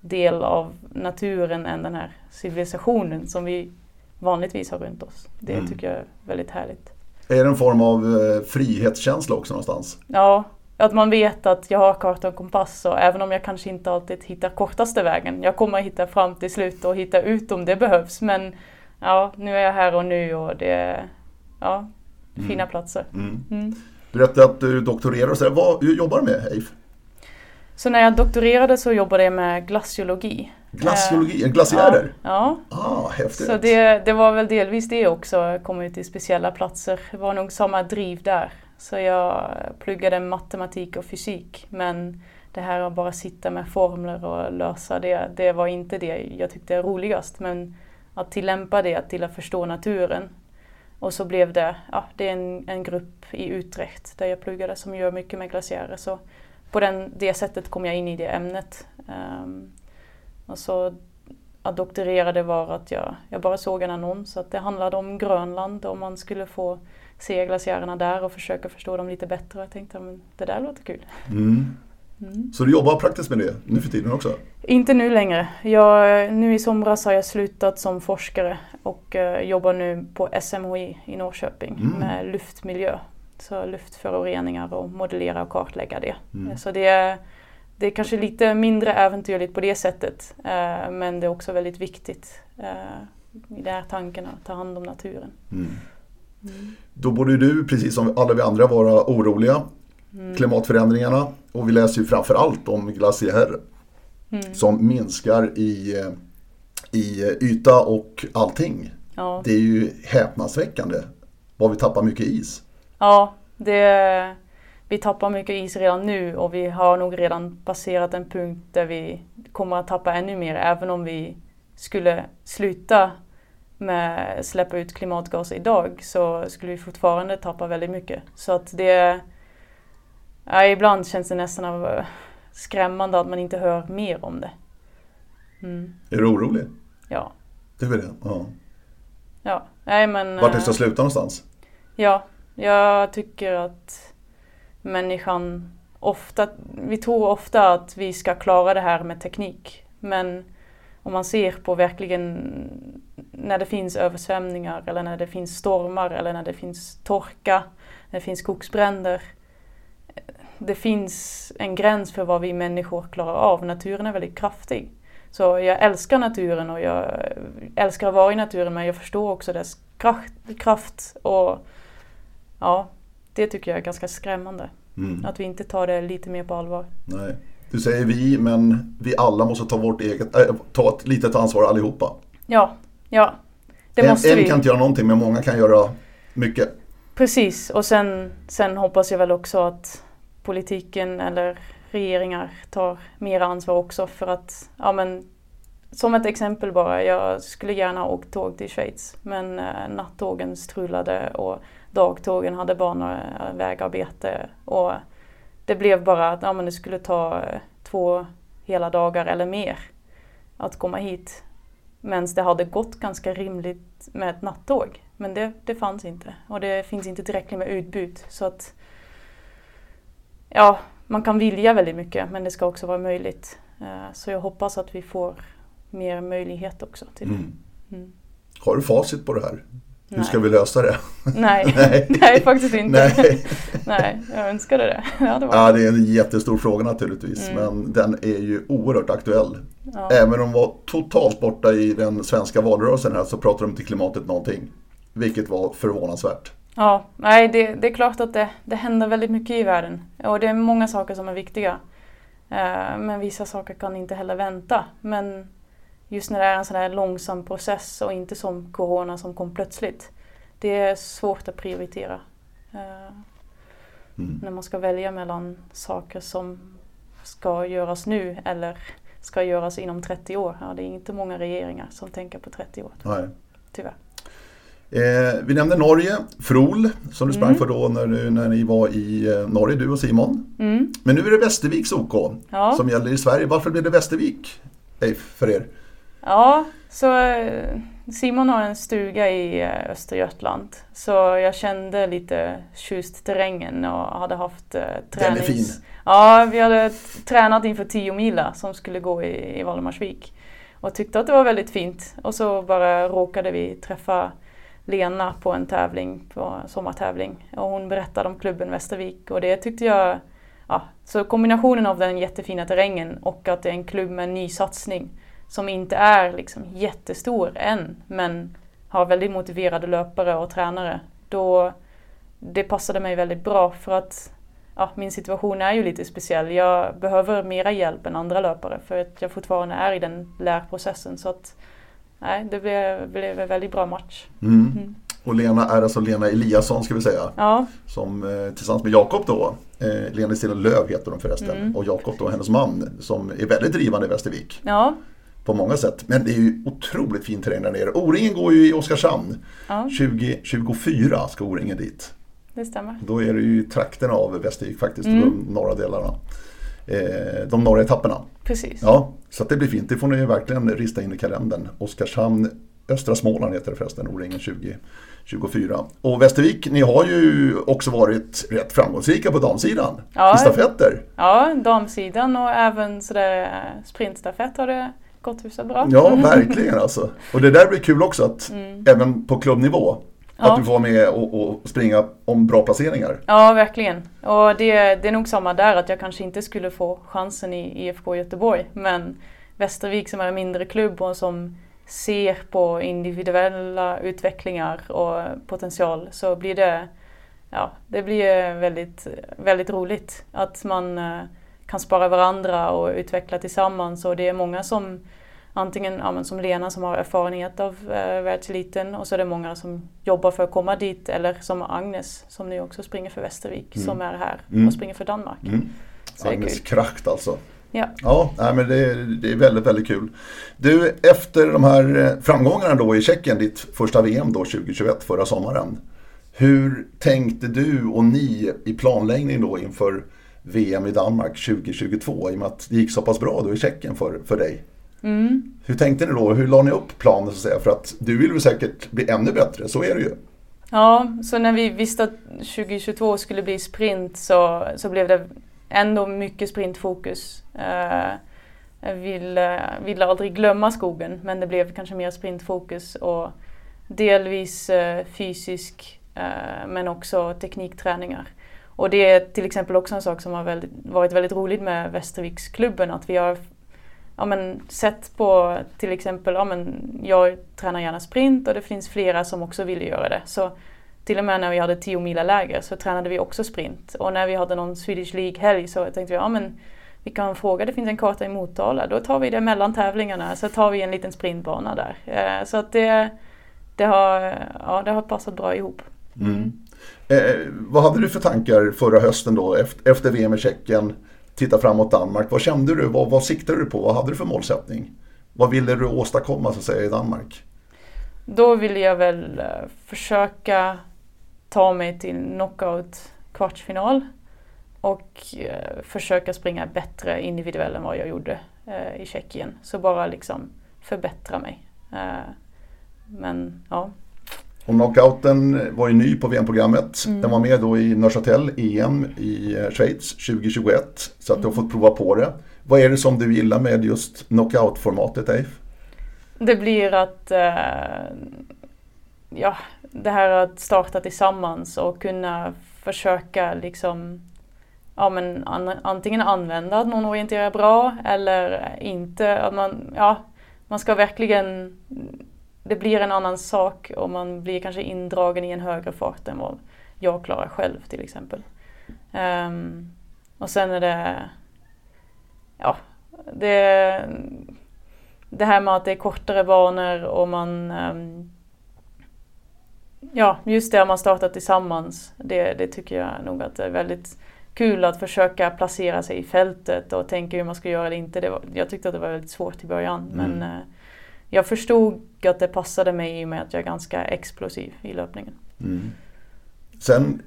del av naturen än den här civilisationen som vi vanligtvis har runt oss. Det Mm. tycker jag är väldigt härligt. Är det en form av eh, frihetskänsla också någonstans? Ja, att man vet att jag har karta och kompass och även om jag kanske inte alltid hittar kortaste vägen. Jag kommer att hitta fram till slut och hitta ut om det behövs. Men ja, nu är jag här och nu och det ja, fina platser. Mm. Mm. Du berättade att du doktorerar och sådär. Vad hur jobbar du med Eif? Så när jag doktorerade så jobbade jag med glaciologi. Glaciologi, glaciärer? Ja, Ah, häftigt. så det, det var väl delvis det också, komma ut till speciella platser. Det var nog samma driv där. Så jag pluggade matematik och fysik. Men det här att bara sitta med formler och lösa det, det var inte det jag tyckte är roligast. Men att tillämpa det till att förstå naturen. Och så blev det, ja, det är en, en grupp i Utrecht där jag pluggade som gör mycket med glaciärer. Så på den, det sättet kom jag in i det ämnet. Um, och så att doktorera det var att jag, jag bara såg en annons att det handlade om Grönland och man skulle få se glaciärerna där och försöka förstå dem lite bättre. Och jag tänkte att det där låter kul. Mm. Mm. Så du jobbar praktiskt med det nu för tiden också? Inte nu längre. Jag, nu i somras har jag slutat som forskare och eh, jobbar nu på SMHI i Norrköping Mm. med luftmiljö. Så luftföroreningar och modellera och kartlägga det. Mm. Så det är, det är kanske lite mindre äventyrligt på det sättet. Eh, men det är också väldigt viktigt eh, i den här tanken att ta hand om naturen. Mm. Då borde du, precis som alla vi andra, vara oroliga. Mm. Klimatförändringarna. Och vi läser ju framför allt om glaciärer Mm. som minskar i, eh, i eh, yta och allting. Ja. Det är ju häpnadsväckande vad vi tappar mycket is. Ja, det, vi tappar mycket is redan nu och vi har nog redan passerat en punkt där vi kommer att tappa ännu mer även om vi skulle sluta med släppa ut klimatgaser idag så skulle vi fortfarande tappa väldigt mycket. Så att det... Ja, ibland känns det nästan av, skrämmande att man inte hör mer om det. Mm, Är du orolig? ja, Du är det? Ja. ja. Nej men... Vart det eh, ska sluta någonstans? Ja, jag tycker att människan ofta, vi tror ofta att vi ska klara det här med teknik. Men om man ser på verkligen när det finns översvämningar eller när det finns stormar eller när det finns torka, när det finns skogsbränder. Det finns en gräns för vad vi människor klarar av. Naturen är väldigt kraftig. Så jag älskar naturen och jag älskar att vara i naturen men jag förstår också dess kraft, kraft och ja, det tycker jag är ganska skrämmande. Mm. Att vi inte tar det lite mer på allvar. Nej. Du säger vi, men vi alla måste ta vårt eget, äh, ta ett litet ansvar allihopa. Ja, ja. Det en, måste en vi. kan inte göra någonting, men många kan göra mycket. Precis, och sen, sen hoppas jag väl också att politiken eller regeringar tar mer ansvar också för att, ja men som ett exempel bara, jag skulle gärna åkt tåg till Schweiz men eh, nattågen strulade och dagtågen hade bara eh, vägarbete och det blev bara att ja, men det skulle ta eh, två hela dagar eller mer att komma hit. Men det hade gått ganska rimligt med ett nattåg. Men det, det fanns inte. Och det finns inte tillräckligt med utbud. Så att ja, man kan vilja väldigt mycket men det ska också vara möjligt. Eh, Så jag hoppas att vi får mer möjlighet också till det. Mm. Mm. Har du facit på det här? Hur Nej. ska vi lösa det? Nej. Nej. Nej, faktiskt inte. Nej. Nej, jag önskade det. Ja, det var Ja, det är en jättestor fråga naturligtvis, Mm. men den är ju oerhört aktuell. ja. Även om de var totalt borta i den svenska valrörelsen här så pratar de inte klimatet någonting. Vilket var förvånansvärt. Ja, nej det, det är klart att det, det händer väldigt mycket i världen. Och det är många saker som är viktiga. Eh, men vissa saker kan inte heller vänta. Men just när det är en sån här långsam process och inte som corona som kom plötsligt. Det är svårt att prioritera. Eh, Mm. när man ska välja mellan saker som ska göras nu eller ska göras inom 30 år. Ja, det är inte många regeringar som tänker på 30 år, Nej. tyvärr. Eh, vi nämnde Norge, Frol, som du sprang Mm. för då när, du, när ni var i eh, Norge, du och Simon. Mm. Men nu är det Västerviks OK Ja. som gäller i Sverige. Varför blev det Västervik, för er? Ja, så eh, Simon har en stuga i eh, Östergötland. Så jag kände lite tjust terrängen och hade haft eh, Den är fin. Ja, vi hade tränat inför 10 mila som skulle gå i, i Valdemarsvik. Och tyckte att det var väldigt fint. Och så bara råkade vi träffa Lena på en tävling, på en sommartävling. Och hon berättade om klubben Västervik och det tyckte jag Ja, så kombinationen av den jättefina terrängen och att det är en klubb med en ny satsning som inte är liksom jättestor än men har väldigt motiverade löpare och tränare. Då det passade mig väldigt bra för att ja, min situation är ju lite speciell. Jag behöver mera hjälp än andra löpare för att jag fortfarande är i den lärprocessen. Så att nej, det blev, blev en väldigt bra match. Mm. Mm. Och Lena är alltså Lena Eliasson ska vi säga. Ja, Som eh, tillsammans med Jakob då, eh, Lena Stilla Löv heter de förresten. Mm. Och Jakob då, hennes man, som är väldigt drivande i Västervik. ja, På många sätt. Men det är ju otroligt fin terräng där nere. O-ringen går ju i Oskarshamn. ja, 2024 ska O-ringen dit. det stämmer. Då är det ju trakten av Västervik faktiskt, Mm. de norra delarna. Eh, de norra etapperna. Precis. Ja, så det blir fint. Det får ni verkligen rista in i kalendern. Oskarshamn, Östra Småland heter det förresten, O-ringen 2024. Och Västervik, ni har ju också varit rätt framgångsrika på damsidan. Ja. I stafetter. Ja, damsidan och även sådär eh, sprintstafett har det gått hyfsat bra. Ja, verkligen alltså. Och det där blir kul också att Mm. även på klubbnivå, Ja. att du får vara med och, och springa om bra placeringar. Ja, verkligen. Och det, det är nog samma där, att jag kanske inte skulle få chansen i IFK Göteborg. Men Västervik som är en mindre klubb och som ser på individuella utvecklingar och potential så blir det, ja, det blir väldigt, väldigt roligt att man eh, kan spara varandra och utveckla tillsammans. Och det är många som Antingen ja, som Lena som har erfarenhet av eh, världseliten och så är det många som jobbar för att komma dit eller som Agnes som nu också springer för Västervik Mm. som är här Mm. och springer för Danmark. Mm. Agnes. Kracht alltså. Ja. Ja, nej, men det, är- det är väldigt, väldigt kul. Du, efter de här eh, framgångarna då i Tjeckien, ditt första VM då 2021 förra sommaren. Hur tänkte du och ni i planläggning då inför VM i Danmark 2022 i och med att det gick så pass bra då i Tjeckien för, för dig? Mm. Hur tänkte ni då? Hur la ni upp planen så att säga? För att du vill väl säkert bli ännu bättre, så är det ju. ja, så när vi visste att 2022 skulle bli sprint så, så blev det ändå mycket sprintfokus. Eh, jag ville, ville aldrig glömma skogen men det blev kanske mer sprintfokus och delvis eh, fysisk eh, men också teknikträningar. Och det är till exempel också en sak som har väldigt, varit väldigt roligt med Västerviksklubben att vi har ja, men, sett på till exempel, ja, men, jag tränar gärna sprint och det finns flera som också vill göra det. Så till och med när vi hade 10 mila läger så tränade vi också sprint. Och när vi hade någon Swedish League-helg så tänkte vi, ja men vi kan fråga, det finns en karta i Motala, då tar vi det mellan tävlingarna så tar vi en liten sprintbana där. Eh, så att det, det, har, ja, det har passat bra ihop. Mm. Eh, vad hade du för tankar förra hösten då efter, efter VM i Tjeckien? Titta framåt Danmark. Vad kände du? Vad, vad siktade du på? Vad hade du för målsättning? Vad ville du åstadkomma så att säga i Danmark? Då ville jag väl eh, försöka ta mig till knockout kvartsfinal och eh, försöka springa bättre individuellt än vad jag gjorde eh, i Tjeckien. Så bara liksom förbättra mig. Men ja, och knockouten var ju ny på VM-programmet. Mm. Den var med då i Neuchâtel EM i eh, Schweiz 2021. Så att du har fått prova på det. Vad är det som du gillar med just knockout-formatet, Eif? det blir att eh, ja, det här att starta tillsammans och kunna försöka liksom ja, men an, antingen använda att någon orienterar bra eller inte. Att man, ja, man ska verkligen, det blir en annan sak och man blir kanske indragen i en högre fart än vad jag klarar själv till exempel. Ehm, och sen är det, ja, det, det här med att det är kortare banor och man ehm, Ja, just det, man startar tillsammans. Det, det tycker jag nog att det är väldigt kul att försöka placera sig i fältet och tänka hur man ska göra det inte. Det var, jag tyckte att det var väldigt svårt i början Mm. men eh, jag förstod att det passade mig i och med att jag är ganska explosiv i löpningen. Mm. Sen,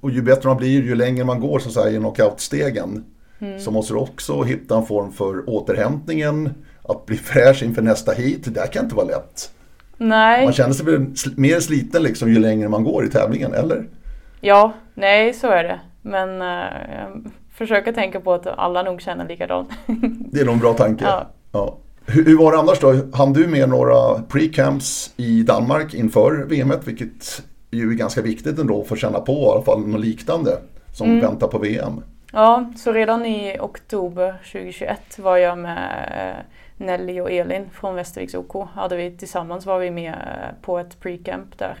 och ju bättre man blir ju längre man går så säga, i knockoutstegen mm. så måste du också hitta en form för återhämtningen, att bli fräsch inför nästa hit. Det där kan inte vara lätt. Nej. Man känner sig mer sliten liksom ju längre man går i tävlingen, eller? Ja, nej så är det. Men uh, jag försöker tänka på att alla nog känner likadant. det är nog en bra tanke. Ja. ja. Hur, hur, var det annars då? Hann du med några pre-camps i Danmark inför VM, vilket ju är ganska viktigt ändå för att känna på i alla fall något liknande som mm. väntar på VM? Ja, så redan i oktober 2021 var jag med eh, Nelly och Elin från Västerviks OK. Hade vi, tillsammans var vi med eh, på ett pre-camp där.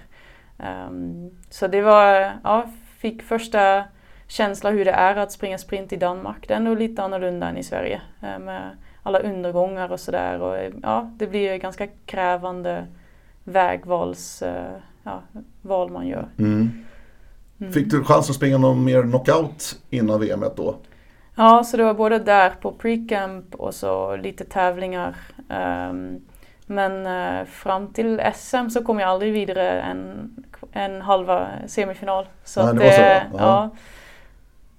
Um, så det var, ja, fick första känsla hur det är att springa sprint i Danmark. Det är nog lite annorlunda än i Sverige. Eh, med alla undergångar och sådär. Ja, det blir ganska krävande vägvals ja, val man gör. Mm. Mm. Fick du chans att springa någon mer knockout innan VM då? Ja, så det var både där på pre-camp och så lite tävlingar. Um, men uh, fram till SM så kom jag aldrig vidare en, en halva semifinal. Så Nej, det var så? Ja.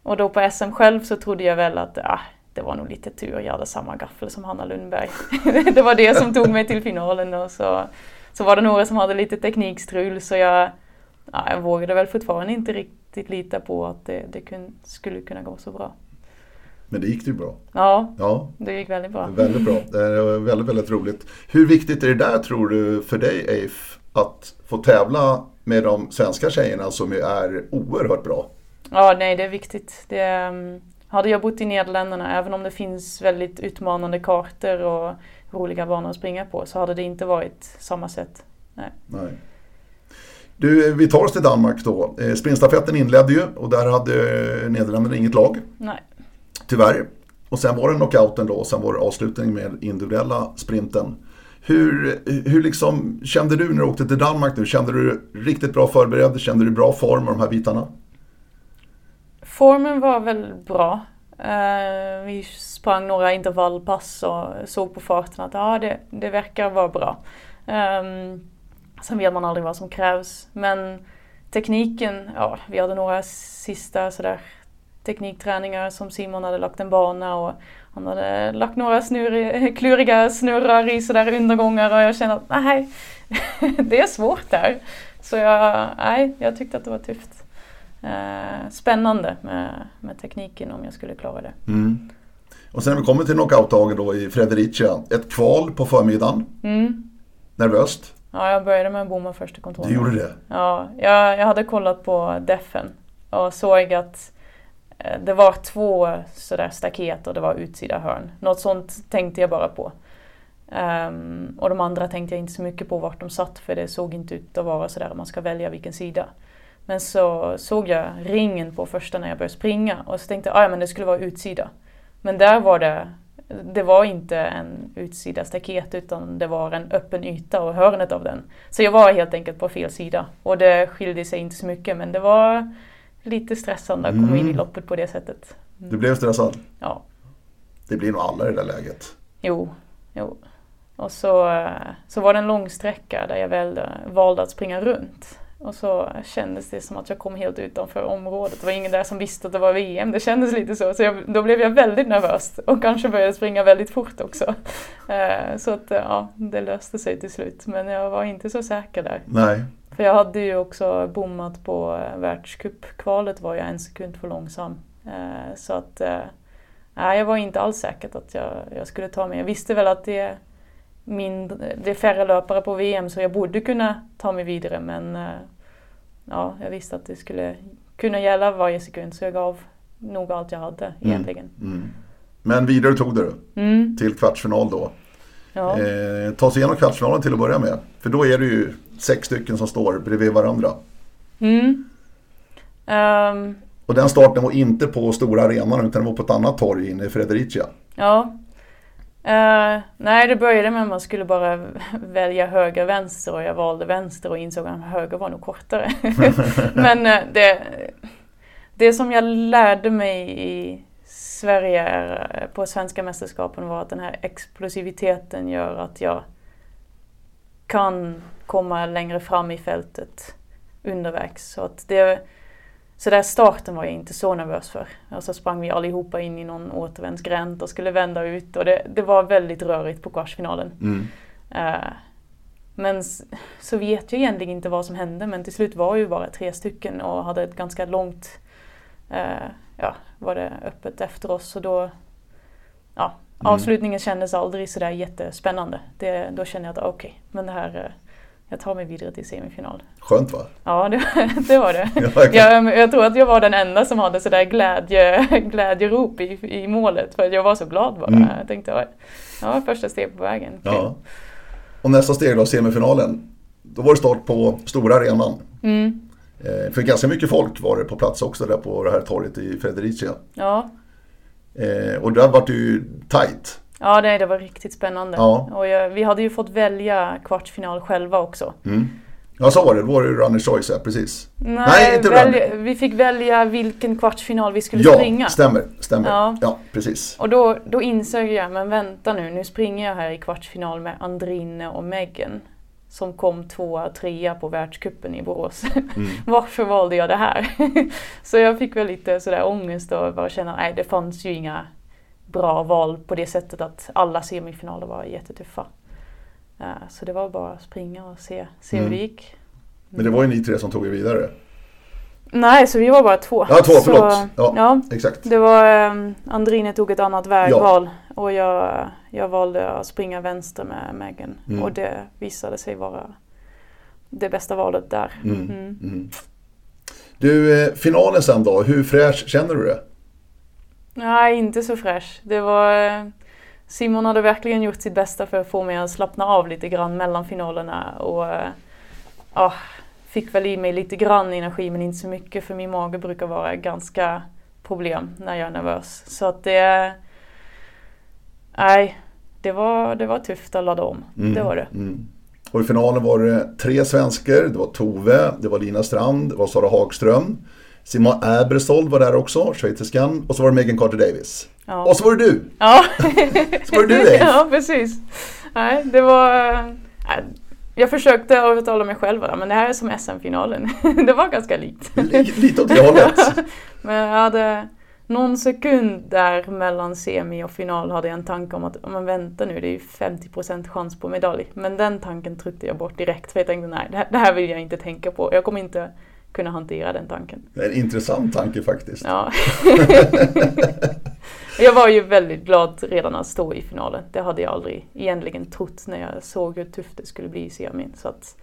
Och då på SM själv så trodde jag väl att ah, det var nog lite tur. Jag hade samma gaffel som Hanna Lundberg. det var det som tog mig till finalen. Och så, så var det några som hade lite teknikstrul så jag, ja, jag vågade väl fortfarande inte riktigt lita på att det, det kun, skulle kunna gå så bra. Men det gick ju bra. Ja, ja, det gick väldigt bra. Väldigt bra. Det är väldigt, väldigt roligt. Hur viktigt är det där tror du för dig Eif att få tävla med de svenska tjejerna som ju är oerhört bra? Ja, nej det är viktigt. Det, um, hade jag bott i Nederländerna, även om det finns väldigt utmanande kartor och roliga banor att springa på, så hade det inte varit samma sätt. Nej. nej. Du, vi tar oss till Danmark då. Eh, sprintstafetten inledde ju och där hade Nederländerna inget lag. Nej. Tyvärr. Och sen var det knockouten då och sen var det avslutning med individuella sprinten. Hur, hur liksom, kände du när du åkte till Danmark nu? Kände du riktigt bra förberedd? Kände du bra form och de här bitarna? Formen var väl bra. Uh, vi sprang några intervallpass och såg på farten att ah, det, det verkar vara bra. Um, sen vet man aldrig vad som krävs. Men tekniken, ja, vi hade några sista sådär teknikträningar som Simon hade lagt en bana och han hade lagt några snur, kluriga snurrar i sådär undergångar och jag kände att nej, det är svårt där. Så jag, nej, jag tyckte att det var tufft. Eh, spännande med, med tekniken om jag skulle klara det. Mm. Och sen när vi kommer till knockout-dagen då i Fredericia, ett kval på förmiddagen. Mm. Nervöst? Ja, jag började med att bomma första kontrollen. Du gjorde det? Ja, jag, jag hade kollat på defen och såg att eh, det var två sådär staket och det var utsida hörn. Något sånt tänkte jag bara på. Um, och de andra tänkte jag inte så mycket på vart de satt för det såg inte ut att vara sådär man ska välja vilken sida. Men så såg jag ringen på första när jag började springa och så tänkte jag ah, det skulle vara utsida. Men där var det, det var inte en utsida staket utan det var en öppen yta och hörnet av den. Så jag var helt enkelt på fel sida och det skilde sig inte så mycket men det var lite stressande att komma mm. in i mm. loppet på det sättet. Mm. Du blev stressad? Ja. Det blir nog alla i det där läget. Jo, jo. Och så, så var det en lång sträcka där jag valde, valde att springa runt. Och så kändes det som att jag kom helt utanför området. Det var ingen där som visste att det var VM. Det kändes lite så. Så jag, då blev jag väldigt nervös och kanske började springa väldigt fort också. Eh, så att ja, det löste sig till slut. Men jag var inte så säker där. Nej. För jag hade ju också bommat på eh, världscupkvalet var jag en sekund för långsam. Eh, så att eh, nej, jag var inte alls säker att jag, jag skulle ta mig. Jag visste väl att det mindre, det är färre löpare på VM så jag borde kunna ta mig vidare men eh, ja, jag visste att det skulle kunna gälla varje sekund så jag gav nog allt jag hade mm. egentligen. Mm. Men vidare tog du mm. till kvartsfinal då. Ja. Eh, ta sig igenom kvartsfinalen till att börja med. För då är det ju sex stycken som står bredvid varandra. Mm. Um, och den starten var inte på stora arenan utan den var på ett annat torg inne i Fredericia. Ja, Uh, nej, det började med att man skulle bara välja höger vänster och jag valde vänster och insåg att höger var nog kortare. Men uh, det, det som jag lärde mig i Sverige på svenska mästerskapen var att den här explosiviteten gör att jag kan komma längre fram i fältet undervägs. Så att det, så där starten var jag inte så nervös för. Och så sprang vi allihopa in i någon återvändsgränd och skulle vända ut och det, det var väldigt rörigt på kvartsfinalen. Mm. Uh, men så vet jag egentligen inte vad som hände men till slut var ju bara tre stycken och hade ett ganska långt, uh, ja, var det öppet efter oss och då, ja, mm. avslutningen kändes aldrig sådär jättespännande. Det, då kände jag att okej, okay, men det här uh, jag tar mig vidare till semifinal. Skönt va? Ja, det, det var det. jag, jag tror att jag var den enda som hade sådär glädje, glädjerop i, i målet för jag var så glad bara. Mm. Jag tänkte, ja, första steg på vägen. Ja. Och nästa steg då, semifinalen. Då var det start på stora arenan. Mm. Eh, för ganska mycket folk var det på plats också där på det här torget i Fredericia. Ja. Eh, och där var det ju tajt. Ja, det, det var riktigt spännande. Ja. Och jag, vi hade ju fått välja kvartsfinal själva också. Mm. Ja, så var det. Då var det Runner Choice, ja, precis. Nej, Nej inte välja, vi fick välja vilken kvartsfinal vi skulle ja, springa. Ja, stämmer. stämmer. Ja. ja, precis. Och då, då insåg jag, men vänta nu, nu springer jag här i kvartsfinal med Andrine och Megan. Som kom tvåa, trea på världskuppen i Borås. Mm. Varför valde jag det här? så jag fick väl lite sådär ångest och bara känna, nej det fanns ju inga bra val på det sättet att alla semifinaler var jättetuffa. Uh, så det var bara att springa och se, se mm. hur det gick. Men det var ju ni tre som tog er vidare. Nej, så vi var bara två. Ja, två, så, förlåt. Ja, ja, exakt. Det var, um, Andrine tog ett annat vägval ja. och jag, jag valde att springa vänster med Megan. Mm. Och det visade sig vara det bästa valet där. Mm. mm. mm. Du, eh, finalen sen då, hur fräsch känner du det? Nej, inte så fräsch. Det var... Simon hade verkligen gjort sitt bästa för att få mig att slappna av lite grann mellan finalerna och ja, fick väl i mig lite grann energi men inte så mycket för min mage brukar vara ganska problem när jag är nervös. Så att det... Nej, det var, det var tufft att ladda om. Mm, det var det. Mm. Och i finalen var det tre svenskor. Det var Tove, det var Lina Strand, det var Sara Hagström. Simon Ebersold var där också, schweiziskan. Och så var det Megan Carter Davis. Ja. Och så var det du! Ja. så var det du Dave. Ja, precis. Nej, det var... Äh, jag försökte övertala mig själv men det här är som SM-finalen. det var ganska likt. Lite åt det hållet. men jag hade någon sekund där mellan semi och final hade jag en tanke om att, men vänta nu, det är ju 50% chans på medalj. Men den tanken tryckte jag bort direkt för jag tänkte nej, det här vill jag inte tänka på. Jag kommer inte kunna hantera den tanken. Det är en intressant tanke faktiskt. Ja. jag var ju väldigt glad redan att stå i finalen. Det hade jag aldrig egentligen trott när jag såg hur tufft det skulle bli i semin. Så att,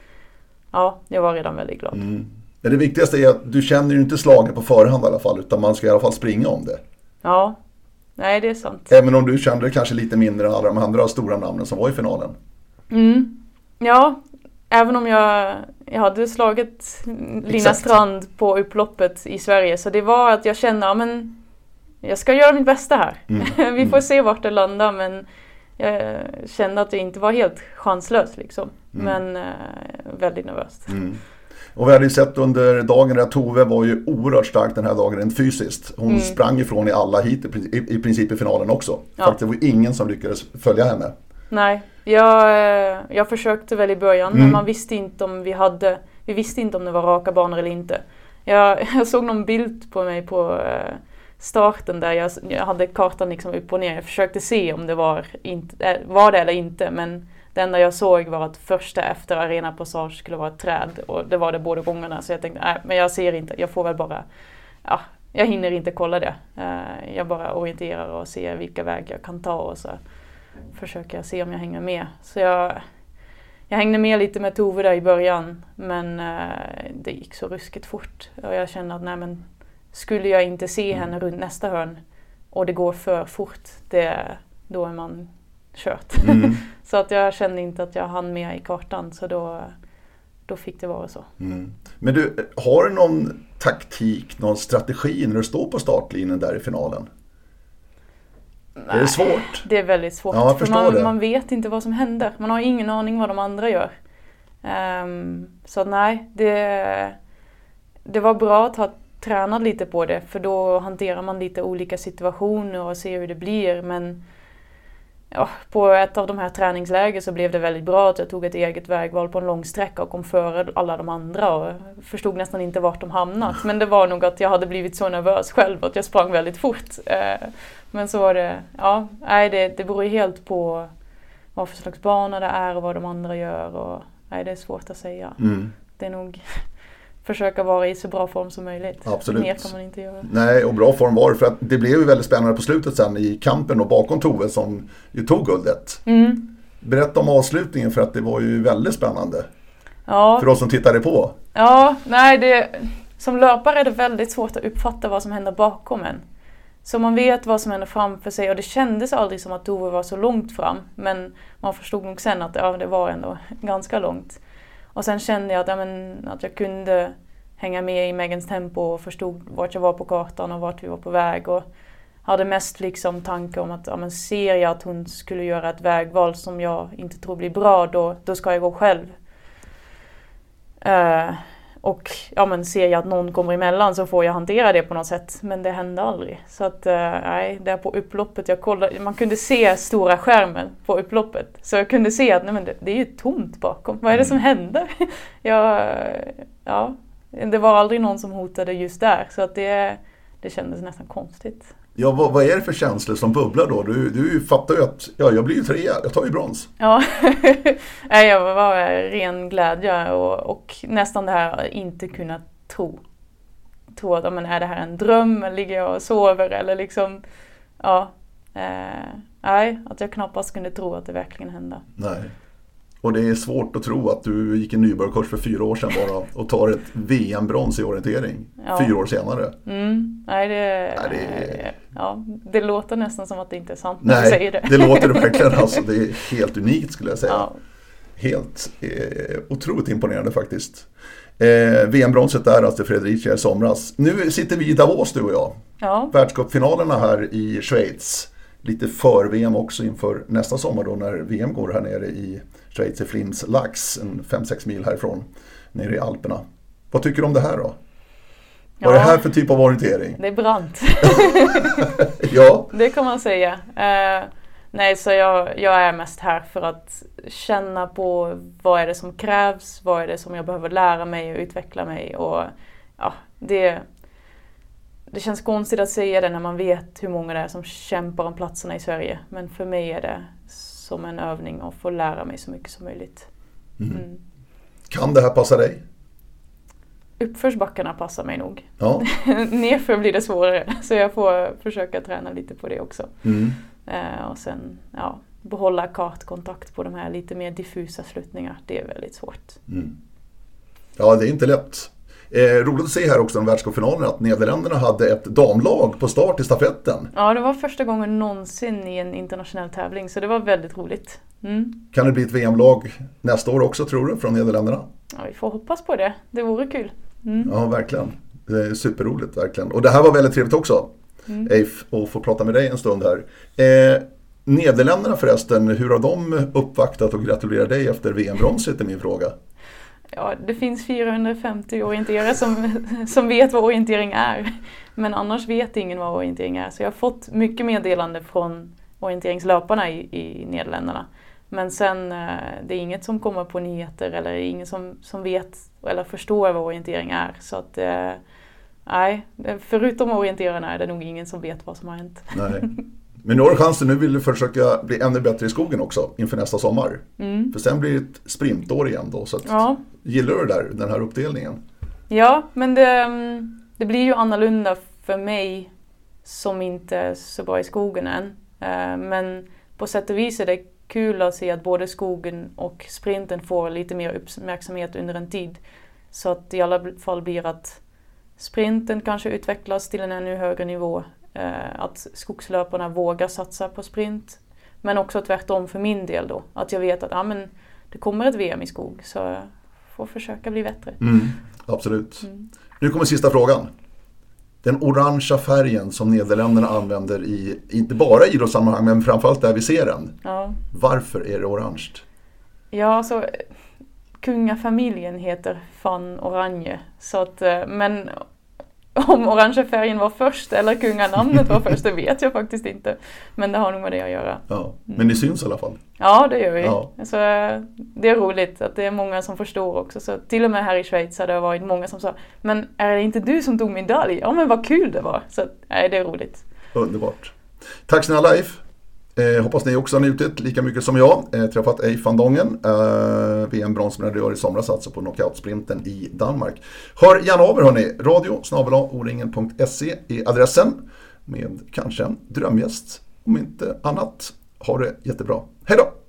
ja, jag var redan väldigt glad. Mm. Det viktigaste är att du känner ju inte slaget på förhand i alla fall, utan man ska i alla fall springa om det. Ja, nej det är sant. Även om du kände kanske lite mindre än alla de andra stora namnen som var i finalen. Mm. Ja, även om jag, jag hade slagit Lina Exakt. Strand på upploppet i Sverige så det var att jag kände att ja, jag ska göra mitt bästa här. Mm. Vi får mm. se vart det landar men jag kände att det inte var helt chanslöst liksom. Mm. Men eh, väldigt nervöst. Mm. Och vi hade ju sett under dagen att Tove var ju oerhört stark den här dagen rent fysiskt. Hon mm. sprang ifrån i alla hit i, i, princip i finalen också. Ja. Faktiskt, det var ingen som lyckades följa henne. Nej, jag, eh, jag försökte väl i början mm. men man visste inte om vi hade, vi visste inte om det var raka banor eller inte. Jag, jag såg någon bild på mig på eh, starten där jag, jag hade kartan liksom upp och ner. Jag försökte se om det var, inte, eh, var det eller inte men det enda jag såg var att första efter Arena Passage skulle vara ett träd och det var det båda gångerna så jag tänkte nej men jag ser inte, jag får väl bara, ja jag hinner inte kolla det. Jag bara orienterar och ser vilka vägar jag kan ta och så försöka se om jag hänger med. Så jag, jag hängde med lite med Tove där i början men eh, det gick så ruskigt fort. Och jag kände att nej, men, skulle jag inte se mm. henne runt nästa hörn och det går för fort, det, då är man kört. Mm. så att jag kände inte att jag hann med i kartan så då, då fick det vara så. Mm. Men du, har du någon taktik, någon strategi när du står på startlinjen där i finalen? Nej, det är svårt. Det är väldigt svårt. Ja, för man, man, vet inte vad som händer. Man har ingen aning vad de andra gör. Um, så nej, det, det var bra att ha tränat lite på det för då hanterar man lite olika situationer och ser hur det blir. Men ja, på ett av de här träningsläger så blev det väldigt bra att jag tog ett eget vägval på en lång sträcka och kom före alla de andra och förstod nästan inte vart de hamnat. Men det var nog att jag hade blivit så nervös själv att jag sprang väldigt fort. Men så var det, ja, nej det, det beror ju helt på vad för slags bana det är och vad de andra gör och nej det är svårt att säga. Mm. Det är nog försöka vara i så bra form som möjligt. Absolut. Mer kan man inte göra. Nej, och bra form var det för att det blev ju väldigt spännande på slutet sen i kampen och bakom Tove som ju tog guldet. Mm. Berätta om avslutningen för att det var ju väldigt spännande Ja. för oss som tittade på. Ja, nej det, som löpare är det väldigt svårt att uppfatta vad som händer bakom en. Så man vet vad som händer framför sig och det kändes aldrig som att Tove var så långt fram. Men man förstod nog sen att ja, det var ändå ganska långt. Och sen kände jag att, ja, men, att jag kunde hänga med i Megans tempo och förstod vart jag var på kartan och vart vi var på väg. Och hade mest liksom tanke om att ja, men ser jag att hon skulle göra ett vägval som jag inte tror blir bra, då, då ska jag gå själv. Uh, och ja, men ser jag att någon kommer emellan så får jag hantera det på något sätt. Men det hände aldrig. Så att eh, nej, där på upploppet, jag kollade, man kunde se stora skärmen på upploppet. Så jag kunde se att nej, men det, det är ju tomt bakom. Vad är det som händer? jag, ja, det var aldrig någon som hotade just där. Så att det, det kändes nästan konstigt. Ja, vad, vad är det för känslor som bubblar då? Du, du fattar ju att ja, jag blir ju trea, jag tar ju brons. Ja, jag var ren glädje och, och nästan det här att inte kunna tro. Tro att, men är det här en dröm? Ligger jag och sover? Eller liksom, ja. Eh, nej, att jag knappast kunde tro att det verkligen hände. Nej. Och det är svårt att tro att du gick en nybörjarkurs för fyra år sedan bara och tar ett VM-brons i orientering Ja. fyra år senare. Mm, nej, det, Nej, det- ja, det låter nästan som att det inte är sant när du säger det. det låter det verkligen. Alltså, det är helt unikt skulle jag säga. Ja, Helt eh, otroligt imponerande faktiskt. Eh, VM-bronset där alltså Fredricia i somras. Nu sitter vi i Davos du och jag. ja, Världscupfinalerna här i Schweiz. Lite för-VM också inför nästa sommar då när VM går här nere i Schweiz i Flins Lax, en 5-6 mil härifrån, nere i Alperna. Vad tycker du om det här då? Vad är det här för typ av orientering? det är brant. Ja, Det kan man säga. Eh, nej, så jag, jag är mest här för att känna på vad är det som krävs, vad är det som jag behöver lära mig och utveckla mig. Och, ja, det, det känns konstigt att säga det när man vet hur många det är som kämpar om platserna i Sverige. Men för mig är det som en övning att få lära mig så mycket som möjligt. Mm. kan det här passa dig? Uppförsbackarna passar mig nog. Ja. Nerför blir det svårare, så jag får försöka träna lite på det också. Mm. Eh, och sen ja, behålla kartkontakt på de här lite mer diffusa sluttningar. Det är väldigt svårt. Mm. Ja, det är inte lätt. Eh, roligt att se här också i världscupfinalen att Nederländerna hade ett damlag på start i stafetten. Ja, det var första gången någonsin i en internationell tävling så det var väldigt roligt. Mm. Kan det bli ett VM-lag nästa år också tror du, från Nederländerna? Ja, vi får hoppas på det. Det vore kul. Mm. Ja, verkligen. Det är superroligt, verkligen. Och det här var väldigt trevligt också, Mm. Eif, att få prata med dig en stund här. Eh, Nederländerna förresten, hur har de uppvaktat och gratulerat dig efter VM-bronset är min fråga. Ja, det finns 450 orienterare som, som vet vad orientering är. Men annars vet ingen vad orientering är. Så jag har fått mycket meddelande från orienteringslöparna i, i Nederländerna. Men sen, eh, det är inget som kommer på nyheter eller ingen som, som vet eller förstår vad orientering är. Så att, eh, nej, förutom orienterarna är det nog ingen som vet vad som har hänt. Nej. Men nu har du chansen, nu vill du försöka bli ännu bättre i skogen också inför nästa sommar. Mm. För sen blir det ett sprintår igen då. Så Ja, Gillar du det där, den här uppdelningen? Ja, men det, det blir ju annorlunda för mig som inte är så bra i skogen än. Eh, Men på sätt och vis är det kul att se att både skogen och sprinten får lite mer uppmärksamhet under en tid. Så att i alla fall blir att sprinten kanske utvecklas till en ännu högre nivå. Eh, Att skogslöparna vågar satsa på sprint. Men också tvärtom för min del då. Att jag vet att ja, men det kommer ett VM i skog så jag får försöka bli bättre. Absolut. Mm. Nu kommer sista frågan. Den orangea färgen som Nederländerna använder i, inte bara i idrottssammanhang, men framförallt där vi ser den. Ja. Varför är det orange? Ja, alltså eh, kungafamiljen heter van Oranje. Så att, eh, men om orangea färgen var först eller kunganamnet var först, det vet jag faktiskt inte. Men det har nog med det att göra. Ja, men ni syns i alla fall. Ja, det gör vi. Ja. Så, det är roligt att det är många som förstår också. Så till och med här i Schweiz har det varit många som sa Men är det inte du som tog medalj? Ja, men vad kul det var. Så nej, det är roligt. Underbart. Tack snälla Leif. Eh, hoppas ni också har njutit lika mycket som jag. Eh, träffat Eif van Dongen, eh, VM bronsmedaljör i somras alltså på knockoutsprinten i Danmark. Hör gärna av er hörni. Radio snabel oringen.se är adressen med kanske en drömgäst om inte annat. Ha det jättebra. Hej då!